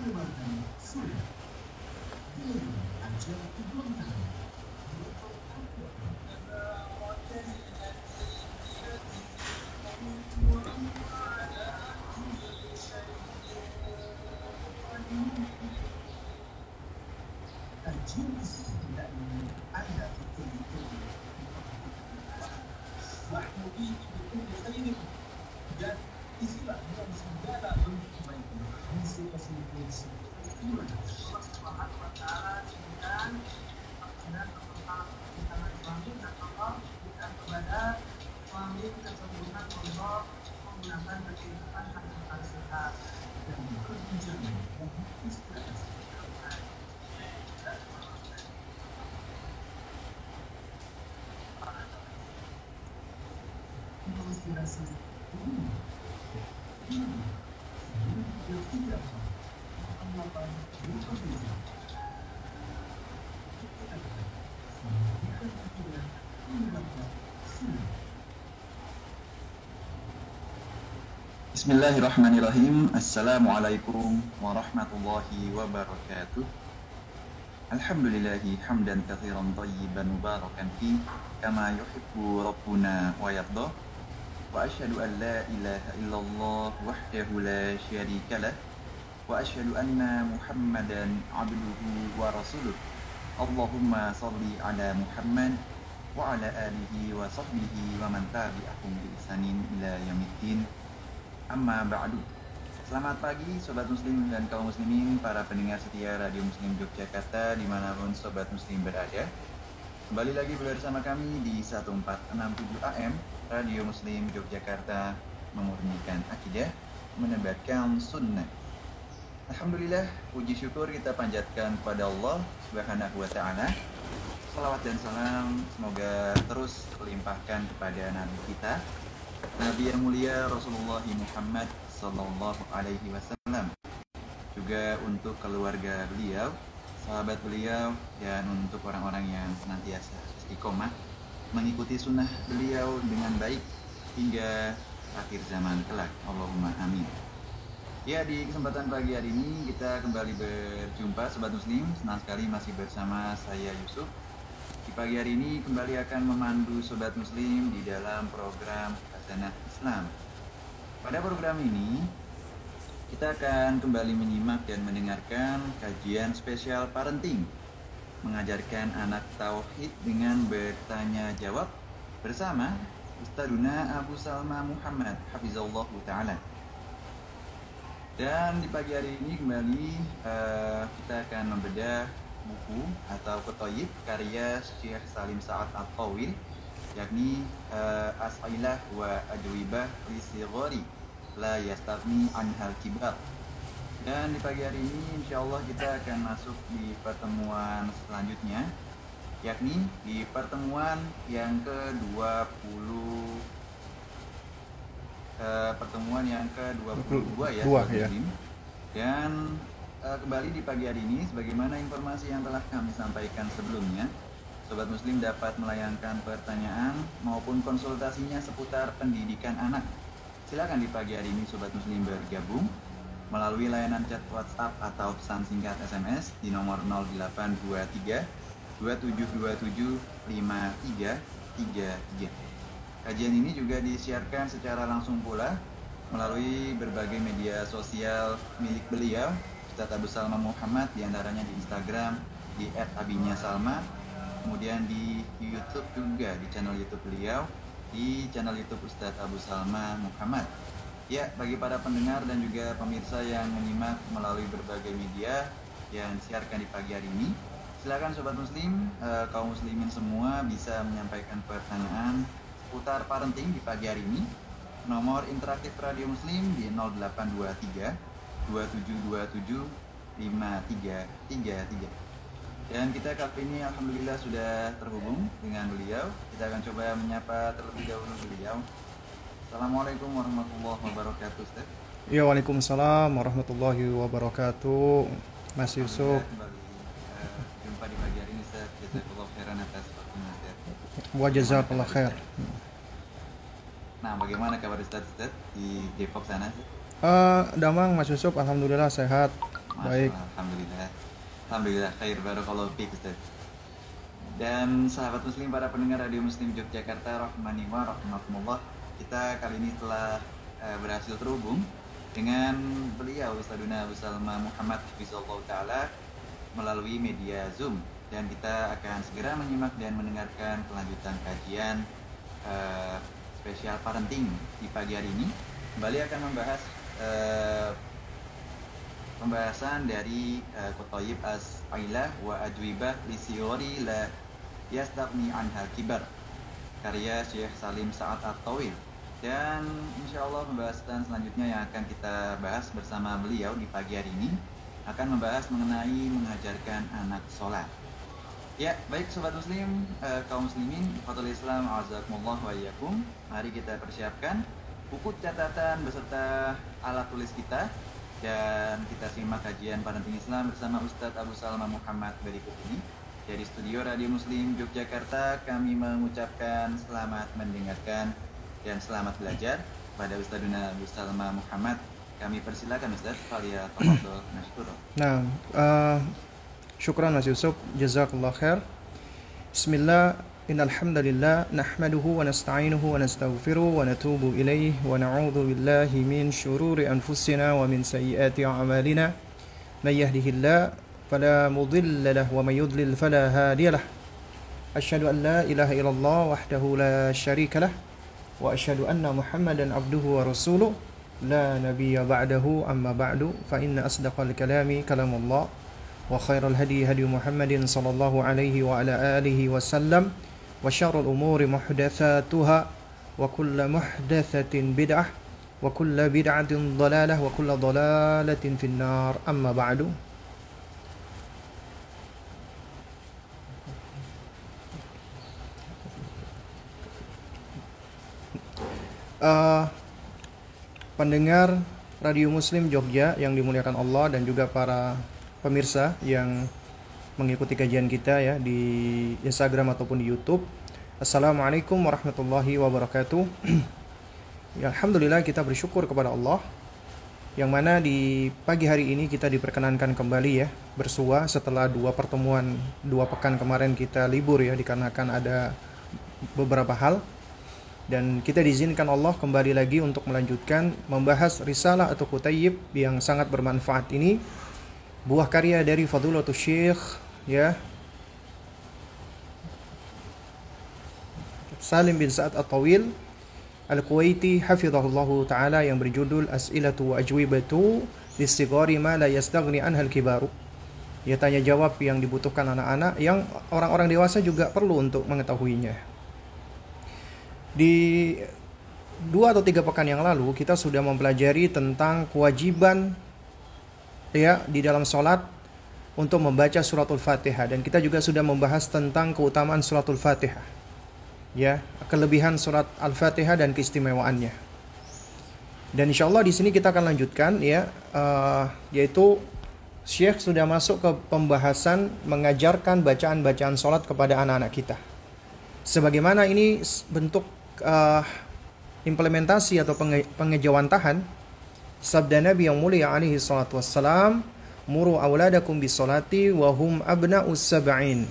Keluarkan sudah. Pilih aja ibu Ada model بسم الله الرحمن الرحيم السلام عليكم ورحمة الله وبركاته الحمد لله حمدا كثيرا طيبا مباركا فيه كما يحب ربنا ويرضى وأشهد أن لا إله إلا الله وحده لا شريك له وأشهد أن محمدا عبده ورسوله اللهم صل على محمد وعلى آله وصحبه ومن تبعهم بإحسان إلى يوم الدين Amma ba'du. Selamat pagi Sobat Muslim dan kaum muslimin Para pendengar setia Radio Muslim Yogyakarta Di mana pun Sobat Muslim berada. Kembali lagi bersama kami di 1467 AM Radio Muslim Yogyakarta Memurnikan akidah Menebarkan sunnah. Alhamdulillah Puji syukur kita panjatkan kepada Allah Subhanahu wa ta'ala. Salawat dan salam Semoga terus melimpahkan kepada Nabi kita Nabi yang mulia Rasulullah Muhammad Sallallahu Alaihi Wasallam juga untuk keluarga beliau, sahabat beliau, dan untuk orang-orang yang senantiasa istiqomah mengikuti sunnah beliau dengan baik hingga akhir zaman kelak. Allahumma amin. Ya di kesempatan pagi hari ini kita kembali berjumpa Sobat Muslim Senang sekali masih bersama saya Yusuf Di pagi hari ini kembali akan memandu Sobat Muslim di dalam program Hasanah Islam. Pada program ini, kita akan kembali menyimak dan mendengarkan kajian spesial parenting, mengajarkan anak tauhid dengan bertanya jawab bersama Ustaduna Abu Salma Muhammad Hafizallah Ta'ala. Dan di pagi hari ini kembali uh, kita akan membedah buku atau ketoyib karya Syekh Salim Sa'ad At-Tawil yakni uh, as'ilah wa ajwibah li sighari la yastagni anhal kibar. Dan di pagi hari ini insya Allah kita akan masuk di pertemuan selanjutnya yakni di pertemuan yang ke-20 uh, pertemuan yang ke-22 ya, ya. Dan uh, kembali di pagi hari ini sebagaimana informasi yang telah kami sampaikan sebelumnya Sobat Muslim dapat melayangkan pertanyaan maupun konsultasinya seputar pendidikan anak. Silakan di pagi hari ini Sobat Muslim bergabung melalui layanan chat WhatsApp atau pesan singkat SMS di nomor 0823 2727 5333. Kajian ini juga disiarkan secara langsung pula melalui berbagai media sosial milik beliau, Ustadz Abu Salma Muhammad, di antaranya di Instagram, di @abinya_salma kemudian di YouTube juga di channel YouTube beliau di channel YouTube Ustadz Abu Salma Muhammad. Ya, bagi para pendengar dan juga pemirsa yang menyimak melalui berbagai media yang disiarkan di pagi hari ini, silakan sobat muslim, eh, kaum muslimin semua bisa menyampaikan pertanyaan seputar parenting di pagi hari ini. Nomor interaktif Radio Muslim di 0823 2727 5333. Dan kita kali ini Alhamdulillah sudah terhubung dengan beliau. Kita akan coba menyapa terlebih dahulu beliau. Assalamualaikum warahmatullahi wabarakatuh Ustaz. Ya Waalaikumsalam warahmatullahi wabarakatuh. Mas Yusuf. kembali uh, jumpa di pagi hari ini Ustaz. Jazakallah khairan atas waktunya Ustaz. Wa jazakallah khair. Nah bagaimana kabar Ustaz Ustaz di Depok sana Uh, Damang Mas Yusuf. Alhamdulillah sehat. Masya Baik. Alhamdulillah. Alhamdulillah khair barakallahu fiik Ustaz. Dan sahabat muslim para pendengar Radio Muslim Yogyakarta rahmani wa rahmatullah. Kita kali ini telah eh, berhasil terhubung dengan beliau Ustaduna Abu Salma Muhammad Hafizullah Ta'ala melalui media Zoom dan kita akan segera menyimak dan mendengarkan kelanjutan kajian eh, spesial parenting di pagi hari ini kembali akan membahas eh, pembahasan dari uh, Qutayyib As-Ailah wa Ajwibah li Siyori la Yastagni Anha Kibar karya Syekh Salim Sa'ad At-Tawil. Dan insya Allah pembahasan selanjutnya yang akan kita bahas bersama beliau di pagi hari ini akan membahas mengenai mengajarkan anak sholat. Ya, baik sobat muslim, eh, kaum muslimin, fatul Islam, azakumullah wa. Mari kita persiapkan buku catatan beserta alat tulis kita dan kita simak kajian parenting Islam bersama Ustadz Abu Salma Muhammad berikut ini. Dari studio Radio Muslim Yogyakarta kami mengucapkan selamat mendengarkan dan selamat belajar pada Ustadzuna Abu Salma Muhammad. Kami persilakan Ustadz, Falia. Nah, eh, syukran Mas Yusuf, jazakallah khair. Bismillah, innal hamdalillah nahmaduhu wa nasta'inuhu wa nastaghfiruh wa natubu ilayh wa na'udzu billahi min shururi anfusina wa min sayyiati a'malina. May yahdihillah fala mudilla lahu wa may yudlil fala hadiya lahu. Asyhadu an la ilaha illallah wahdahu la syarika lah wa asyhadu anna Muhammadan abduhu wa rasuluh la nabiyya ba'dahu amma ba'du fa inna asdaqal kalami kalamullah wa khairal hadi hadi Muhammadin muhdatsatuha wa kullu muhdatsatin bid'ah wa kullu bid'atin dhalalah wa kullu dhalalatin finnar. Amma ba'du. Eh, pendengar Radio Muslim Jogja yang dimuliakan Allah dan juga para pemirsa yang mengikuti kajian kita ya di Instagram ataupun di YouTube. Assalamualaikum warahmatullahi wabarakatuh. ya, Alhamdulillah kita bersyukur kepada Allah yang mana di pagi hari ini kita diperkenankan kembali ya bersua setelah dua pertemuan dua pekan kemarin kita libur ya dikarenakan ada beberapa hal dan kita diizinkan Allah kembali lagi untuk melanjutkan membahas risalah atau kutayyib yang sangat bermanfaat ini buah karya dari Fadulatul Syekh ya. Salim bin Sa'ad At-Tawil Al-Kuwaiti hafizahullahu taala yang berjudul As'ilatu wa ajwibatu listigari ma la yastaghni anhal kibaru ya tanya jawab yang dibutuhkan anak-anak yang orang-orang dewasa juga perlu untuk mengetahuinya. Di dua atau tiga pekan yang lalu kita sudah mempelajari tentang kewajiban ya di dalam sholat untuk membaca suratul fatihah. Dan kita juga sudah membahas tentang keutamaan suratul fatihah. Ya kelebihan surat al-fatihah dan keistimewaannya. Dan insya Allah di sini kita akan lanjutkan ya eh, yaitu Syekh sudah masuk ke pembahasan mengajarkan bacaan-bacaan sholat kepada anak-anak kita. Sebagaimana ini bentuk uh, implementasi atau penge pengejawantahan sabda Nabi yang mulia alaihi salatu wassalam muru auladakum bis salati wa hum abna'us sab'in.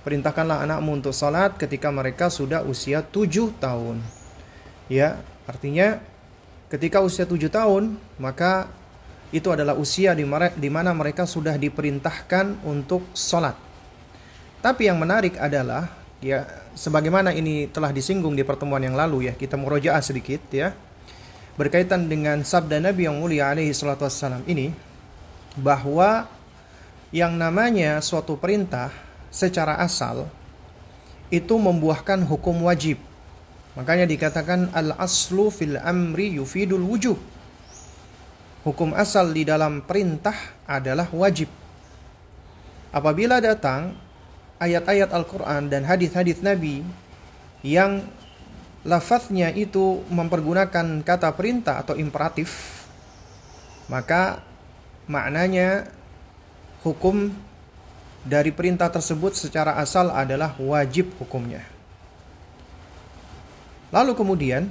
Perintahkanlah anakmu untuk salat ketika mereka sudah usia 7 tahun. Ya artinya ketika usia 7 tahun maka itu adalah usia di mana mereka sudah diperintahkan untuk salat tapi yang menarik adalah ya sebagaimana ini telah disinggung di pertemuan yang lalu ya kita murojaah sedikit ya berkaitan dengan sabda Nabi yang mulia alaihi salatu wassalam ini bahwa yang namanya suatu perintah secara asal itu membuahkan hukum wajib. Makanya dikatakan al aslu fil amri yufidul wujub hukum asal di dalam perintah adalah wajib. Apabila datang ayat-ayat Al-Quran dan hadis-hadis Nabi yang lafaznya itu mempergunakan kata perintah atau imperatif, maka maknanya hukum dari perintah tersebut secara asal adalah wajib hukumnya. Lalu kemudian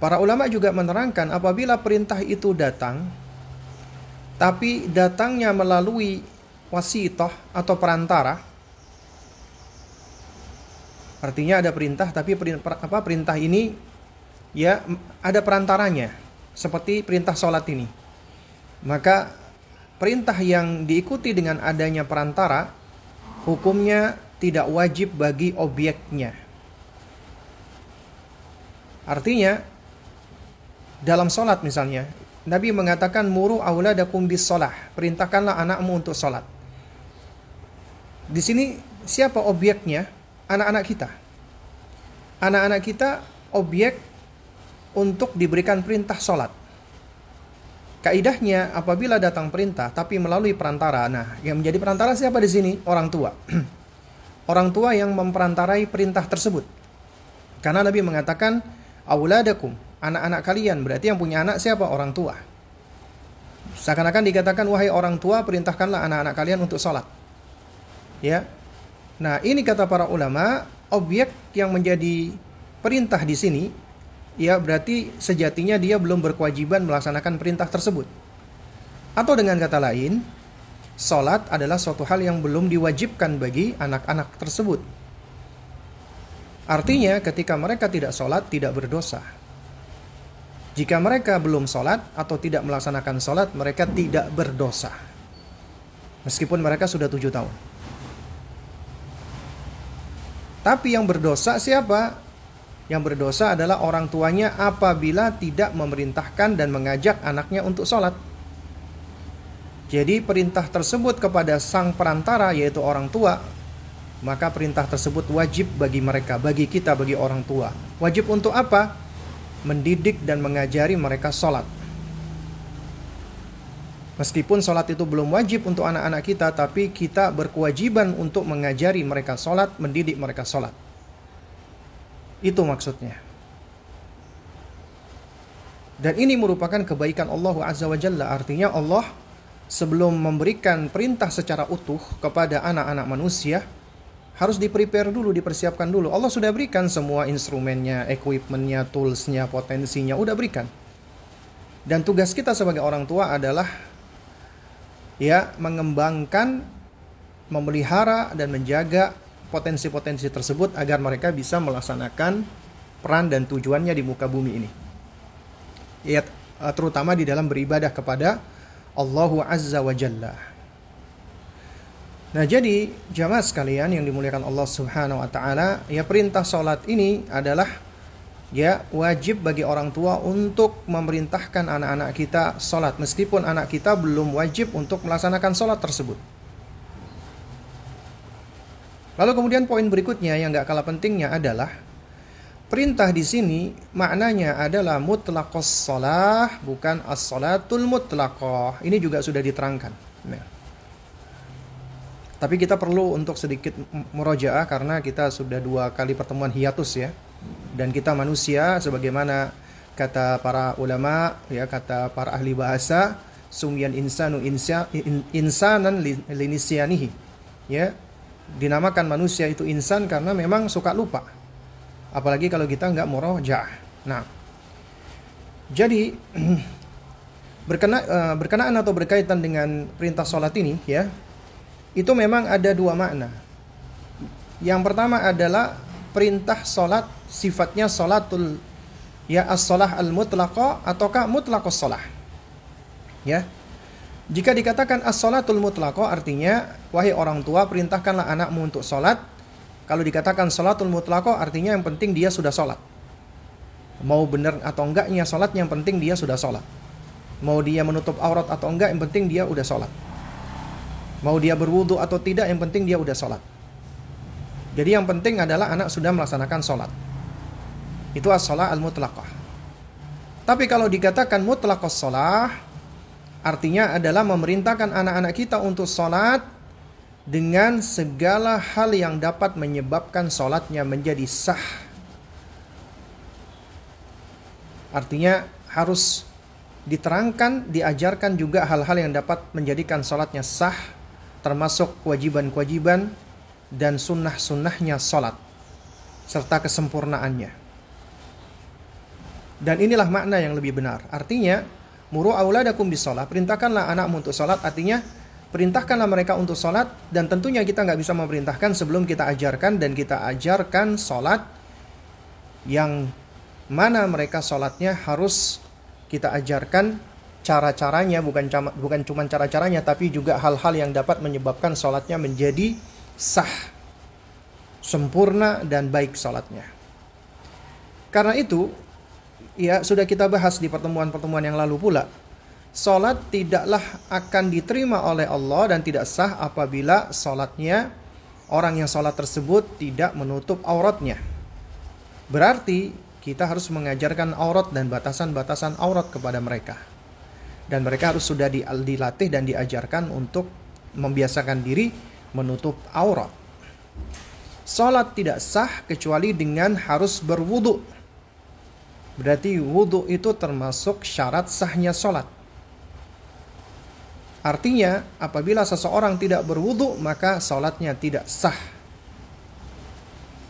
para ulama juga menerangkan apabila perintah itu datang tapi datangnya melalui wasitoh atau perantara artinya ada perintah tapi perintah, apa perintah ini ya ada perantaranya seperti perintah sholat ini maka perintah yang diikuti dengan adanya perantara hukumnya tidak wajib bagi objeknya. Artinya dalam sholat misalnya Nabi mengatakan muru auladakum bis sholah perintahkanlah anakmu untuk sholat di sini siapa objeknya? Anak-anak kita. Anak-anak kita objek untuk diberikan perintah sholat Kaidahnya apabila datang perintah tapi melalui perantara. Nah, yang menjadi perantara siapa di sini? Orang tua. Orang tua yang memperantarai perintah tersebut. Karena Nabi mengatakan auladakum, anak-anak kalian. Berarti yang punya anak siapa? Orang tua. Seakan-akan dikatakan wahai orang tua perintahkanlah anak-anak kalian untuk sholat. Ya. Nah, ini kata para ulama, objek yang menjadi perintah di sini ya berarti sejatinya dia belum berkewajiban melaksanakan perintah tersebut. Atau dengan kata lain, sholat adalah suatu hal yang belum diwajibkan bagi anak-anak tersebut. Artinya ketika mereka tidak sholat tidak berdosa. Jika mereka belum sholat atau tidak melaksanakan sholat, mereka tidak berdosa. Meskipun mereka sudah tujuh tahun. Tapi yang berdosa siapa? Yang berdosa adalah orang tuanya apabila tidak memerintahkan dan mengajak anaknya untuk sholat. Jadi perintah tersebut kepada sang perantara yaitu orang tua, maka perintah tersebut wajib bagi mereka, bagi kita, bagi orang tua. Wajib untuk apa? Mendidik dan mengajari mereka sholat. Meskipun sholat itu belum wajib untuk anak-anak kita, tapi kita berkewajiban untuk mengajari mereka sholat, mendidik mereka sholat. Itu maksudnya. Dan ini merupakan kebaikan Allah Azza wa Jalla. Artinya Allah sebelum memberikan perintah secara utuh kepada anak-anak manusia, harus di-prepare dulu, dipersiapkan dulu. Allah sudah berikan semua instrumennya, equipmentnya, toolsnya, potensinya, udah berikan. Dan tugas kita sebagai orang tua adalah ya mengembangkan, memelihara dan menjaga potensi-potensi tersebut agar mereka bisa melaksanakan peran dan tujuannya di muka bumi ini. Ya, terutama di dalam beribadah kepada Allah Azza wa Jalla. Nah, jadi jamaah sekalian yang dimuliakan Allah Subhanahu wa taala, ya perintah salat ini adalah ya wajib bagi orang tua untuk memerintahkan anak-anak kita salat meskipun anak kita belum wajib untuk melaksanakan salat tersebut. Lalu kemudian poin berikutnya yang gak kalah pentingnya adalah perintah di sini maknanya adalah mutlaqos salah bukan as-salatul mutlaqah. Ini juga sudah diterangkan. Nah. Tapi kita perlu untuk sedikit merojaah karena kita sudah dua kali pertemuan hiatus ya. Dan kita manusia sebagaimana kata para ulama ya kata para ahli bahasa sumyan insanu insa, insanan linisianihi ya dinamakan manusia itu insan karena memang suka lupa. Apalagi kalau kita nggak jah. Nah, jadi berkena, uh, berkenaan atau berkaitan dengan perintah sholat ini ya, itu memang ada dua makna. Yang pertama adalah perintah sholat sifatnya sholatul ya as-sholah al-mutlaqah ataukah mutlaqos sholah. Ya, jika dikatakan as-salatul mutlaqah artinya wahai orang tua perintahkanlah anakmu untuk salat. Kalau dikatakan salatul mutlaqah artinya yang penting dia sudah salat. Mau benar atau enggaknya salat yang penting dia sudah salat. Mau dia menutup aurat atau enggak yang penting dia udah salat. Mau dia berwudu atau tidak yang penting dia udah salat. Jadi yang penting adalah anak sudah melaksanakan salat. Itu as-salah al-mutlaqah. Tapi kalau dikatakan mutlaqas salah Artinya adalah memerintahkan anak-anak kita untuk sholat dengan segala hal yang dapat menyebabkan sholatnya menjadi sah. Artinya harus diterangkan, diajarkan juga hal-hal yang dapat menjadikan sholatnya sah, termasuk kewajiban-kewajiban dan sunnah-sunnahnya sholat, serta kesempurnaannya. Dan inilah makna yang lebih benar. Artinya, Muru auladakum bisolat. Perintahkanlah anakmu untuk sholat. Artinya perintahkanlah mereka untuk sholat. Dan tentunya kita nggak bisa memerintahkan sebelum kita ajarkan dan kita ajarkan sholat yang mana mereka sholatnya harus kita ajarkan cara-caranya bukan bukan cuma cara-caranya tapi juga hal-hal yang dapat menyebabkan sholatnya menjadi sah sempurna dan baik sholatnya karena itu ya sudah kita bahas di pertemuan-pertemuan yang lalu pula. Salat tidaklah akan diterima oleh Allah dan tidak sah apabila salatnya orang yang salat tersebut tidak menutup auratnya. Berarti kita harus mengajarkan aurat dan batasan-batasan aurat kepada mereka. Dan mereka harus sudah dilatih dan diajarkan untuk membiasakan diri menutup aurat. Salat tidak sah kecuali dengan harus berwudu Berarti wudhu itu termasuk syarat sahnya sholat. Artinya, apabila seseorang tidak berwudhu, maka sholatnya tidak sah.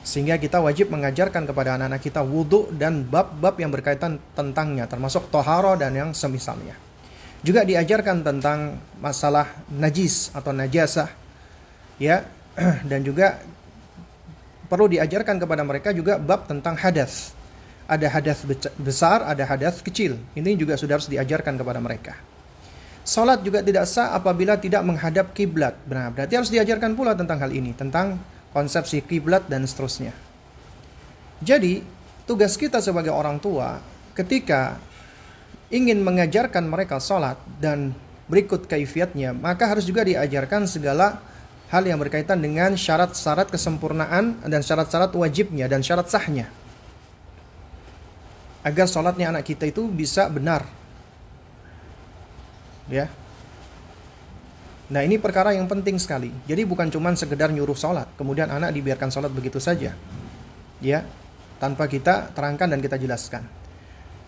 Sehingga kita wajib mengajarkan kepada anak-anak kita wudhu dan bab-bab yang berkaitan tentangnya, termasuk toharo dan yang semisalnya. Juga diajarkan tentang masalah najis atau najasah, ya, dan juga perlu diajarkan kepada mereka juga bab tentang hadas ada hadas besar, ada hadas kecil. Ini juga sudah harus diajarkan kepada mereka. Salat juga tidak sah apabila tidak menghadap kiblat. Benar, berarti harus diajarkan pula tentang hal ini, tentang konsepsi kiblat dan seterusnya. Jadi, tugas kita sebagai orang tua ketika ingin mengajarkan mereka salat dan berikut kaifiatnya, maka harus juga diajarkan segala hal yang berkaitan dengan syarat-syarat kesempurnaan dan syarat-syarat wajibnya dan syarat sahnya agar sholatnya anak kita itu bisa benar. Ya. Nah ini perkara yang penting sekali. Jadi bukan cuma sekedar nyuruh sholat, kemudian anak dibiarkan sholat begitu saja. Ya, tanpa kita terangkan dan kita jelaskan.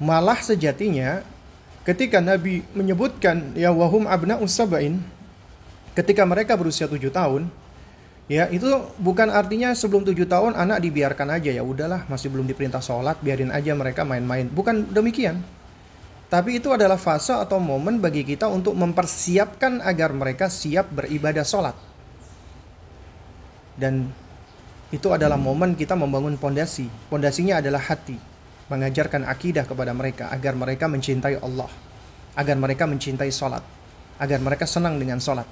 Malah sejatinya ketika Nabi menyebutkan ya wahum abna usabain ketika mereka berusia tujuh tahun Ya, itu bukan artinya sebelum tujuh tahun anak dibiarkan aja ya udahlah masih belum diperintah sholat biarin aja mereka main-main. Bukan demikian. Tapi itu adalah fase atau momen bagi kita untuk mempersiapkan agar mereka siap beribadah sholat. Dan itu adalah momen kita membangun pondasi. Pondasinya adalah hati. Mengajarkan akidah kepada mereka agar mereka mencintai Allah. Agar mereka mencintai sholat. Agar mereka senang dengan sholat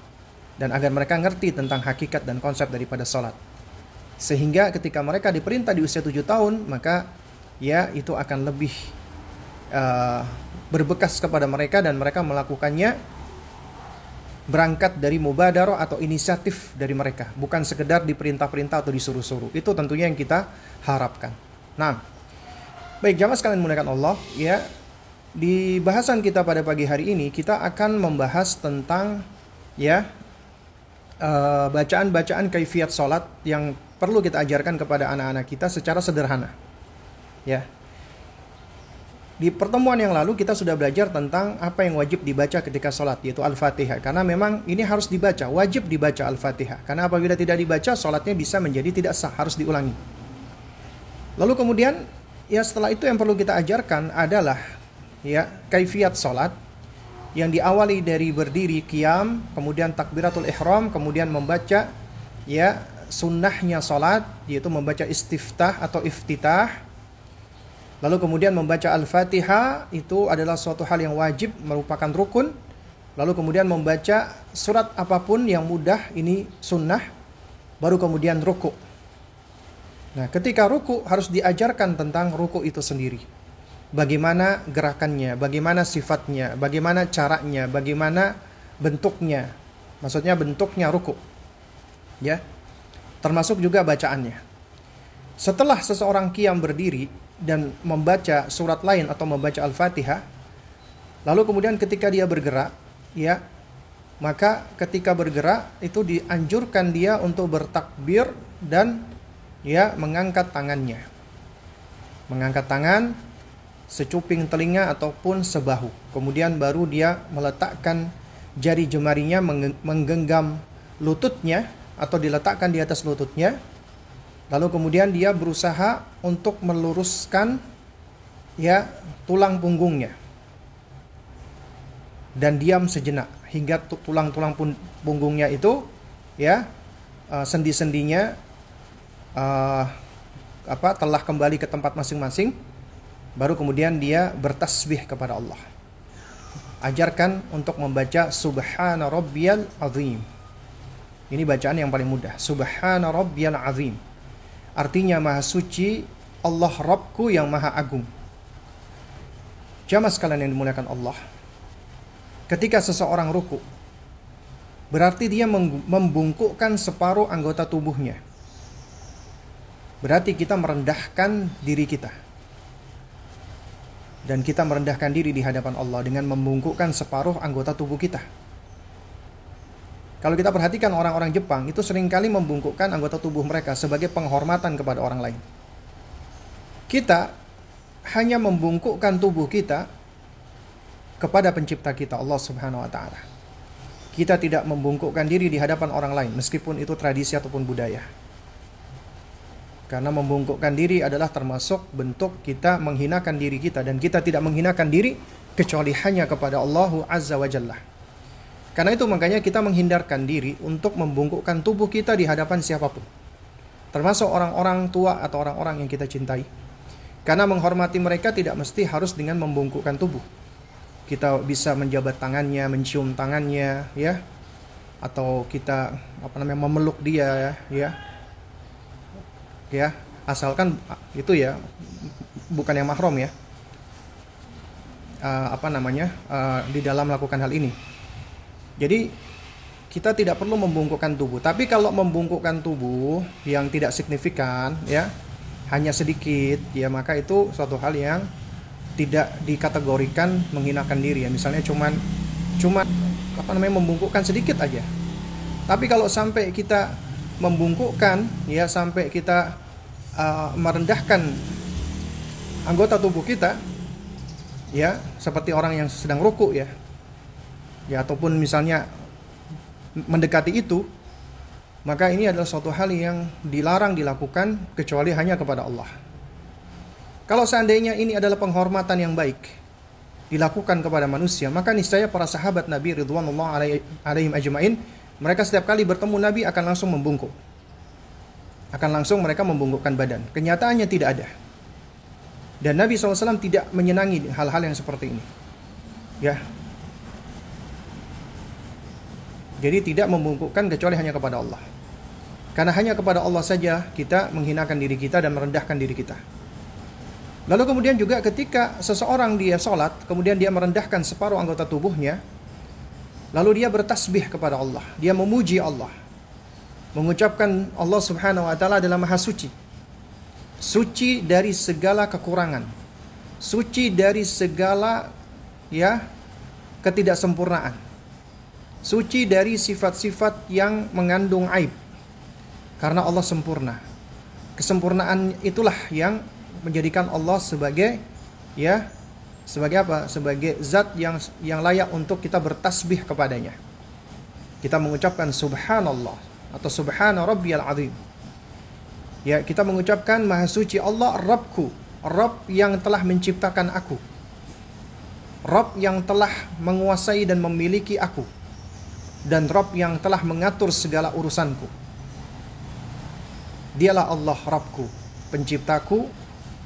dan agar mereka ngerti tentang hakikat dan konsep daripada sholat. Sehingga ketika mereka diperintah di usia tujuh tahun, maka ya itu akan lebih uh, berbekas kepada mereka dan mereka melakukannya berangkat dari mubadaro atau inisiatif dari mereka, bukan sekedar diperintah-perintah atau disuruh-suruh. Itu tentunya yang kita harapkan. Nah, baik jamaah sekalian menggunakan Allah, ya di bahasan kita pada pagi hari ini kita akan membahas tentang ya bacaan-bacaan uh, kaifiat sholat yang perlu kita ajarkan kepada anak-anak kita secara sederhana. Ya. Di pertemuan yang lalu kita sudah belajar tentang apa yang wajib dibaca ketika sholat yaitu Al-Fatihah karena memang ini harus dibaca, wajib dibaca Al-Fatihah karena apabila tidak dibaca sholatnya bisa menjadi tidak sah, harus diulangi. Lalu kemudian ya setelah itu yang perlu kita ajarkan adalah ya kaifiat sholat yang diawali dari berdiri kiam, kemudian takbiratul ihram, kemudian membaca ya sunnahnya salat yaitu membaca istiftah atau iftitah. Lalu kemudian membaca Al-Fatihah itu adalah suatu hal yang wajib merupakan rukun. Lalu kemudian membaca surat apa pun yang mudah ini sunnah baru kemudian ruku. Nah, ketika ruku harus diajarkan tentang ruku itu sendiri bagaimana gerakannya, bagaimana sifatnya, bagaimana caranya, bagaimana bentuknya. Maksudnya bentuknya ruku. Ya. Termasuk juga bacaannya. Setelah seseorang kiam berdiri dan membaca surat lain atau membaca Al-Fatihah, lalu kemudian ketika dia bergerak, ya, maka ketika bergerak itu dianjurkan dia untuk bertakbir dan ya mengangkat tangannya. Mengangkat tangan secuping telinga ataupun sebahu. Kemudian baru dia meletakkan jari jemarinya menggenggam lututnya atau diletakkan di atas lututnya. Lalu kemudian dia berusaha untuk meluruskan ya tulang punggungnya. dan diam sejenak hingga tulang-tulang punggungnya itu ya uh, sendi-sendinya uh, apa telah kembali ke tempat masing-masing baru kemudian dia bertasbih kepada Allah. Ajarkan untuk membaca subhana rabbiyal azim. Ini bacaan yang paling mudah. Subhana rabbiyal azim. Artinya maha suci Allah Rabbku yang maha agung. Jamaah sekalian yang dimuliakan Allah ketika seseorang ruku berarti dia membungkukkan separuh anggota tubuhnya. Berarti kita merendahkan diri kita. Dan kita merendahkan diri di hadapan Allah dengan membungkukkan separuh anggota tubuh kita. Kalau kita perhatikan orang-orang Jepang itu sering kali membungkukkan anggota tubuh mereka sebagai penghormatan kepada orang lain. Kita hanya membungkukkan tubuh kita kepada pencipta kita Allah Subhanahu wa taala. Kita tidak membungkukkan diri di hadapan orang lain meskipun itu tradisi ataupun budaya. Karena membungkukkan diri adalah termasuk bentuk kita menghinakan diri kita dan kita tidak menghinakan diri kecuali hanya kepada Allah Azza wa Jalla. Karena itu makanya kita menghindarkan diri untuk membungkukkan tubuh kita di hadapan siapa pun. Termasuk orang-orang tua atau orang-orang yang kita cintai. Karena menghormati mereka tidak mesti harus dengan membungkukkan tubuh kita bisa menjabat tangannya, mencium tangannya, ya, atau kita apa namanya memeluk dia, ya, ya, asalkan itu ya bukan yang mahrom ya, uh, apa namanya uh, di dalam melakukan hal ini. Jadi kita tidak perlu membungkukkan tubuh, tapi kalau membungkukkan tubuh yang tidak signifikan, ya, hanya sedikit, ya maka itu suatu hal yang tidak dikategorikan menghinakan diri ya. Misalnya cuman cuman apa namanya membungkukkan sedikit aja. Tapi kalau sampai kita membungkukkan ya sampai kita uh, merendahkan anggota tubuh kita ya seperti orang yang sedang rukuk ya ya ataupun misalnya mendekati itu maka ini adalah suatu hal yang dilarang dilakukan kecuali hanya kepada Allah kalau seandainya ini adalah penghormatan yang baik dilakukan kepada manusia, maka niscaya para sahabat Nabi Ridwanullah alaihim ajmain, mereka setiap kali bertemu Nabi akan langsung membungkuk. Akan langsung mereka membungkukkan badan. Kenyataannya tidak ada. Dan Nabi SAW tidak menyenangi hal-hal yang seperti ini. Ya. Jadi tidak membungkukkan kecuali hanya kepada Allah. Karena hanya kepada Allah saja kita menghinakan diri kita dan merendahkan diri kita. Lalu kemudian juga ketika seseorang dia sholat, kemudian dia merendahkan separuh anggota tubuhnya, lalu dia bertasbih kepada Allah, dia memuji Allah, mengucapkan Allah Subhanahu wa taala adalah maha suci. Suci dari segala kekurangan. Suci dari segala ya ketidaksempurnaan. Suci dari sifat-sifat yang mengandung aib. Karena Allah sempurna. Kesempurnaan itulah yang menjadikan Allah sebagai ya sebagai apa? Sebagai zat yang yang layak untuk kita bertasbih kepadanya. Kita mengucapkan subhanallah atau subhana rabbiyal azim. Ya, kita mengucapkan maha suci Allah Rabbku, Rabb yang telah menciptakan aku. Rabb yang telah menguasai dan memiliki aku. Dan Rabb yang telah mengatur segala urusanku. Dialah Allah Rabbku, penciptaku,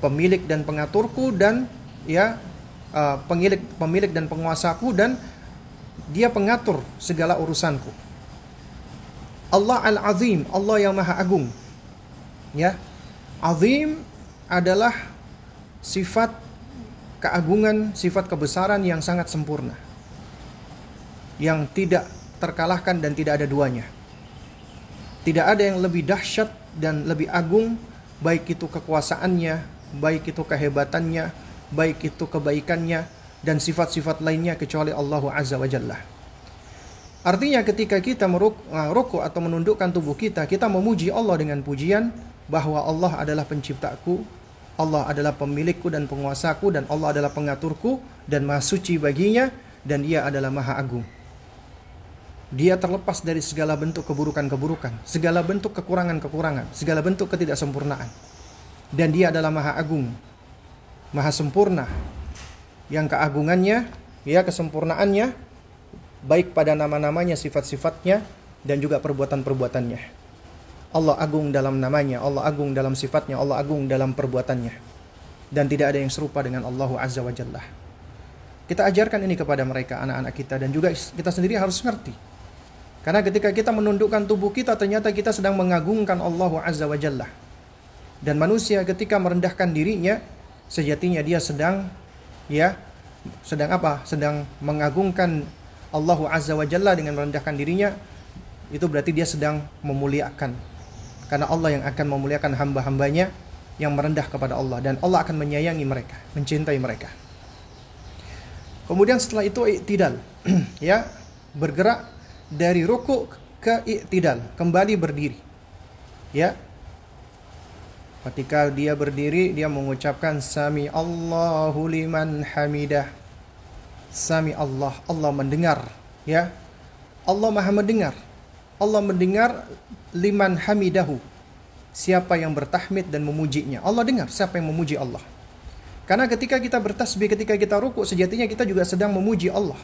pemilik dan pengaturku dan ya uh, pemilik pemilik dan penguasaku dan dia pengatur segala urusanku. Allah Al-Azim, Allah yang Maha Agung. Ya. Azim adalah sifat keagungan, sifat kebesaran yang sangat sempurna. Yang tidak terkalahkan dan tidak ada duanya. Tidak ada yang lebih dahsyat dan lebih agung baik itu kekuasaannya, baik itu kehebatannya, baik itu kebaikannya dan sifat-sifat lainnya kecuali Allah Azza wa Jalla. Artinya ketika kita merukuk atau menundukkan tubuh kita, kita memuji Allah dengan pujian bahwa Allah adalah penciptaku, Allah adalah pemilikku dan penguasaku dan Allah adalah pengaturku dan maha suci baginya dan dia adalah maha agung. Dia terlepas dari segala bentuk keburukan-keburukan, segala bentuk kekurangan-kekurangan, segala bentuk ketidaksempurnaan dan dia adalah maha agung maha sempurna yang keagungannya ya kesempurnaannya baik pada nama-namanya, sifat-sifatnya, dan juga perbuatan-perbuatannya. Allah agung dalam namanya, Allah agung dalam sifatnya, Allah agung dalam perbuatannya. Dan tidak ada yang serupa dengan Allah Azza wa Jalla. Kita ajarkan ini kepada mereka, anak-anak kita, dan juga kita sendiri harus ngerti. Karena ketika kita menundukkan tubuh kita, ternyata kita sedang mengagungkan Allah Azza wa Jalla. Dan manusia ketika merendahkan dirinya, sejatinya dia sedang ya sedang apa? Sedang mengagungkan Allah Azza wa Jalla dengan merendahkan dirinya. Itu berarti dia sedang memuliakan. Karena Allah yang akan memuliakan hamba-hambanya yang merendah kepada Allah dan Allah akan menyayangi mereka, mencintai mereka. Kemudian setelah itu iktidal, ya, bergerak dari ruku ke iktidal, kembali berdiri. Ya, Ketika dia berdiri, dia mengucapkan Sami Allahu liman hamidah. Sami Allah, Allah mendengar, ya. Allah Maha mendengar. Allah mendengar liman hamidahu. Siapa yang bertahmid dan memujinya. Allah dengar siapa yang memuji Allah. Karena ketika kita bertasbih, ketika kita ruku, sejatinya kita juga sedang memuji Allah.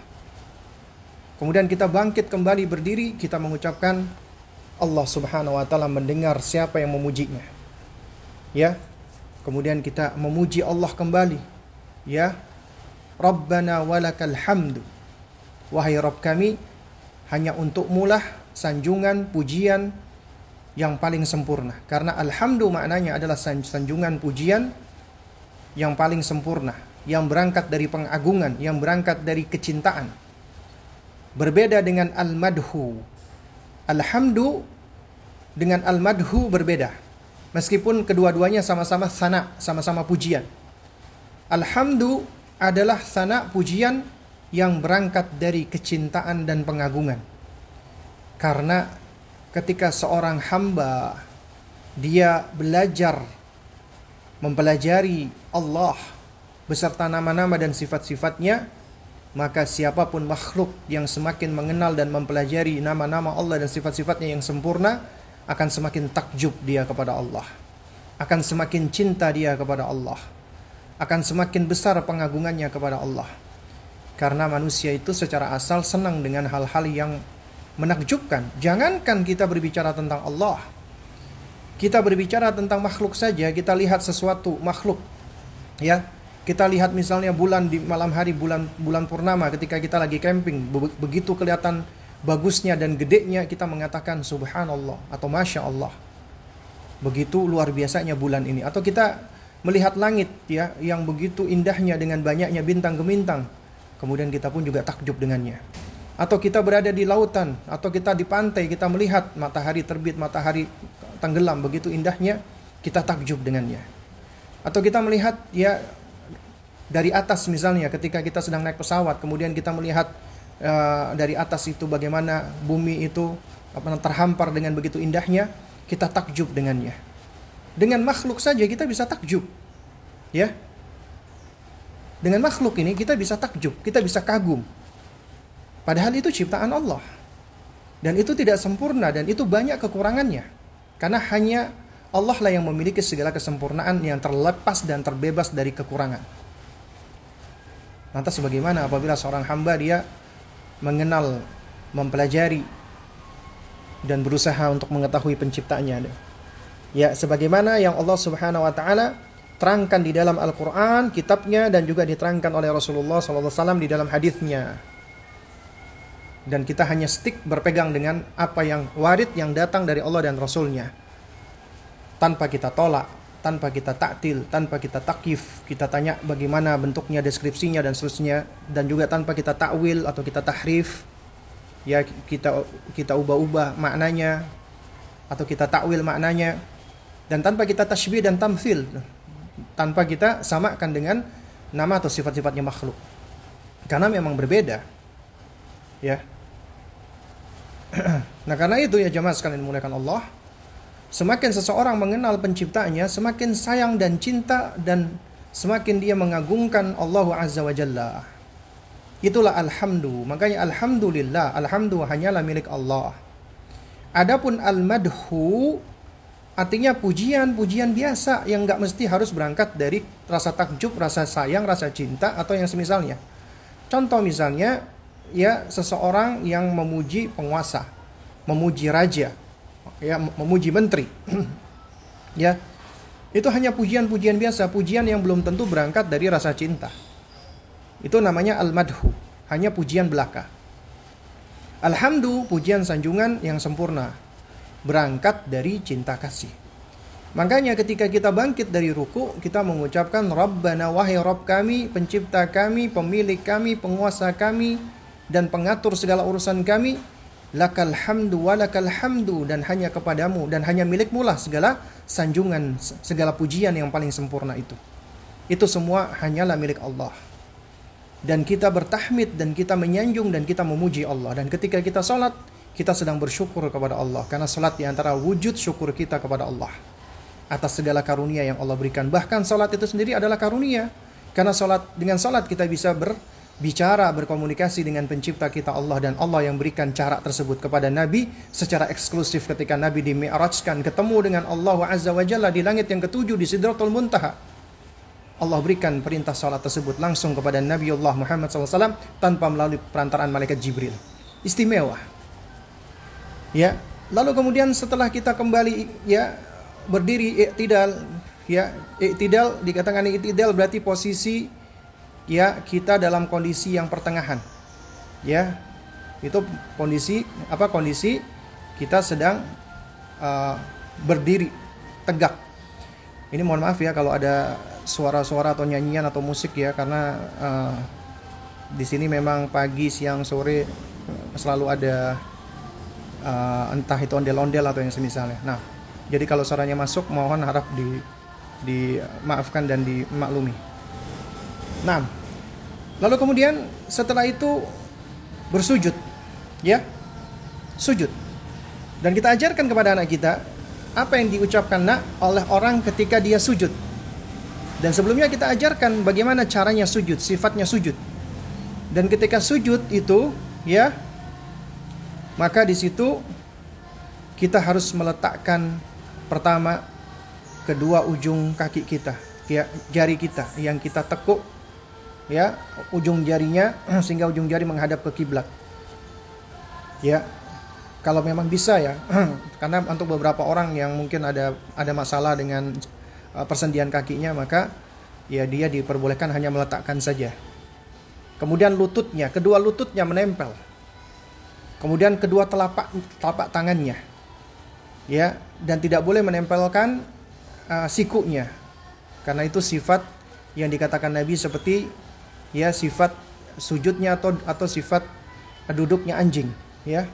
Kemudian kita bangkit kembali berdiri, kita mengucapkan Allah Subhanahu wa taala mendengar siapa yang memujinya ya kemudian kita memuji Allah kembali ya Rabbana walakal hamdu. Wahai Rabb kami hanya untuk mulah sanjungan pujian yang paling sempurna. Karena alhamdu maknanya adalah sanjungan pujian yang paling sempurna yang berangkat dari pengagungan yang berangkat dari kecintaan. Berbeda dengan al-madhu. Alhamdu dengan al-madhu berbeda. Meskipun kedua-duanya sama-sama sana, sama-sama pujian. Alhamdulillah adalah sana pujian yang berangkat dari kecintaan dan pengagungan. Karena ketika seorang hamba dia belajar mempelajari Allah beserta nama-nama dan sifat-sifatnya, maka siapa pun makhluk yang semakin mengenal dan mempelajari nama-nama Allah dan sifat-sifatnya yang sempurna, akan semakin takjub dia kepada Allah. Akan semakin cinta dia kepada Allah. Akan semakin besar pengagungannya kepada Allah. Karena manusia itu secara asal senang dengan hal-hal yang menakjubkan. Jangankan kita berbicara tentang Allah. Kita berbicara tentang makhluk saja, kita lihat sesuatu makhluk. Ya, kita lihat misalnya bulan di malam hari bulan bulan purnama ketika kita lagi camping begitu kelihatan bagusnya dan gedenya kita mengatakan subhanallah atau masya Allah. Begitu luar biasanya bulan ini. Atau kita melihat langit ya yang begitu indahnya dengan banyaknya bintang gemintang. Kemudian kita pun juga takjub dengannya. Atau kita berada di lautan atau kita di pantai kita melihat matahari terbit, matahari tenggelam begitu indahnya kita takjub dengannya. Atau kita melihat ya dari atas misalnya ketika kita sedang naik pesawat kemudian kita melihat uh, dari atas itu bagaimana bumi itu apa terhampar dengan begitu indahnya, kita takjub dengannya. Dengan makhluk saja kita bisa takjub. Ya. Dengan makhluk ini kita bisa takjub, kita bisa kagum. Padahal itu ciptaan Allah. Dan itu tidak sempurna dan itu banyak kekurangannya. Karena hanya Allah lah yang memiliki segala kesempurnaan yang terlepas dan terbebas dari kekurangan. Lantas bagaimana apabila seorang hamba dia mengenal, mempelajari dan berusaha untuk mengetahui penciptanya. Ya, sebagaimana yang Allah Subhanahu wa taala terangkan di dalam Al-Qur'an, kitabnya dan juga diterangkan oleh Rasulullah SAW di dalam hadisnya. Dan kita hanya stick berpegang dengan apa yang warid yang datang dari Allah dan Rasulnya. Tanpa kita tolak, tanpa kita taktil, tanpa kita takif, kita tanya bagaimana bentuknya, deskripsinya dan seterusnya dan juga tanpa kita takwil atau kita tahrif ya kita kita ubah-ubah maknanya atau kita takwil maknanya dan tanpa kita tasbih dan tamfil tanpa kita samakan dengan nama atau sifat-sifatnya makhluk karena memang berbeda ya nah karena itu ya jemaah sekalian dimuliakan Allah Semakin seseorang mengenal penciptanya, semakin sayang dan cinta dan semakin dia mengagungkan Allah Azza wa Jalla. Itulah alhamdu. Makanya alhamdulillah, alhamdu hanyalah milik Allah. Adapun al-madhu artinya pujian-pujian biasa yang nggak mesti harus berangkat dari rasa takjub, rasa sayang, rasa cinta atau yang semisalnya. Contoh misalnya ya seseorang yang memuji penguasa, memuji raja, ya memuji menteri. ya. Itu hanya pujian-pujian biasa, pujian yang belum tentu berangkat dari rasa cinta. Itu namanya al-madhu, hanya pujian belaka. Alhamdulillah pujian sanjungan yang sempurna, berangkat dari cinta kasih. Makanya ketika kita bangkit dari ruku, kita mengucapkan Rabbana wahai Rabb kami, pencipta kami, pemilik kami, penguasa kami, dan pengatur segala urusan kami, lakal hamdu walakal hamdu dan hanya kepadamu dan hanya milikmu lah segala sanjungan, segala pujian yang paling sempurna itu. Itu semua hanyalah milik Allah. Dan kita bertahmid dan kita menyanjung dan kita memuji Allah. Dan ketika kita sholat, kita sedang bersyukur kepada Allah. Karena sholat di antara wujud syukur kita kepada Allah atas segala karunia yang Allah berikan. Bahkan salat itu sendiri adalah karunia. Karena salat dengan salat kita bisa berbicara, berkomunikasi dengan pencipta kita Allah dan Allah yang berikan cara tersebut kepada Nabi secara eksklusif ketika Nabi dimi'rajkan ketemu dengan Allah Azza wa Jalla di langit yang ketujuh di Sidratul Muntaha. Allah berikan perintah salat tersebut langsung kepada Nabi Allah Muhammad SAW tanpa melalui perantaraan malaikat Jibril. Istimewa. Ya, lalu kemudian setelah kita kembali ya berdiri iktidal ya iktidal dikatakan iktidal berarti posisi ya kita dalam kondisi yang pertengahan. Ya. Itu kondisi apa kondisi kita sedang uh, berdiri tegak. Ini mohon maaf ya kalau ada suara-suara atau nyanyian atau musik ya karena uh, di sini memang pagi siang sore selalu ada uh, entah itu ondel-ondel atau yang semisalnya nah jadi kalau suaranya masuk mohon harap di dimaafkan dan dimaklumi. Nah, lalu kemudian setelah itu bersujud, ya, sujud. Dan kita ajarkan kepada anak kita apa yang diucapkan nak oleh orang ketika dia sujud. Dan sebelumnya kita ajarkan bagaimana caranya sujud, sifatnya sujud. Dan ketika sujud itu, ya, maka di situ kita harus meletakkan Pertama, kedua ujung kaki kita, ya, jari kita yang kita tekuk ya, ujung jarinya sehingga ujung jari menghadap ke kiblat. Ya. Kalau memang bisa ya. Karena untuk beberapa orang yang mungkin ada ada masalah dengan uh, persendian kakinya, maka ya dia diperbolehkan hanya meletakkan saja. Kemudian lututnya, kedua lututnya menempel. Kemudian kedua telapak telapak tangannya ya dan tidak boleh menempelkan uh, sikunya karena itu sifat yang dikatakan Nabi seperti ya sifat sujudnya atau atau sifat duduknya anjing ya.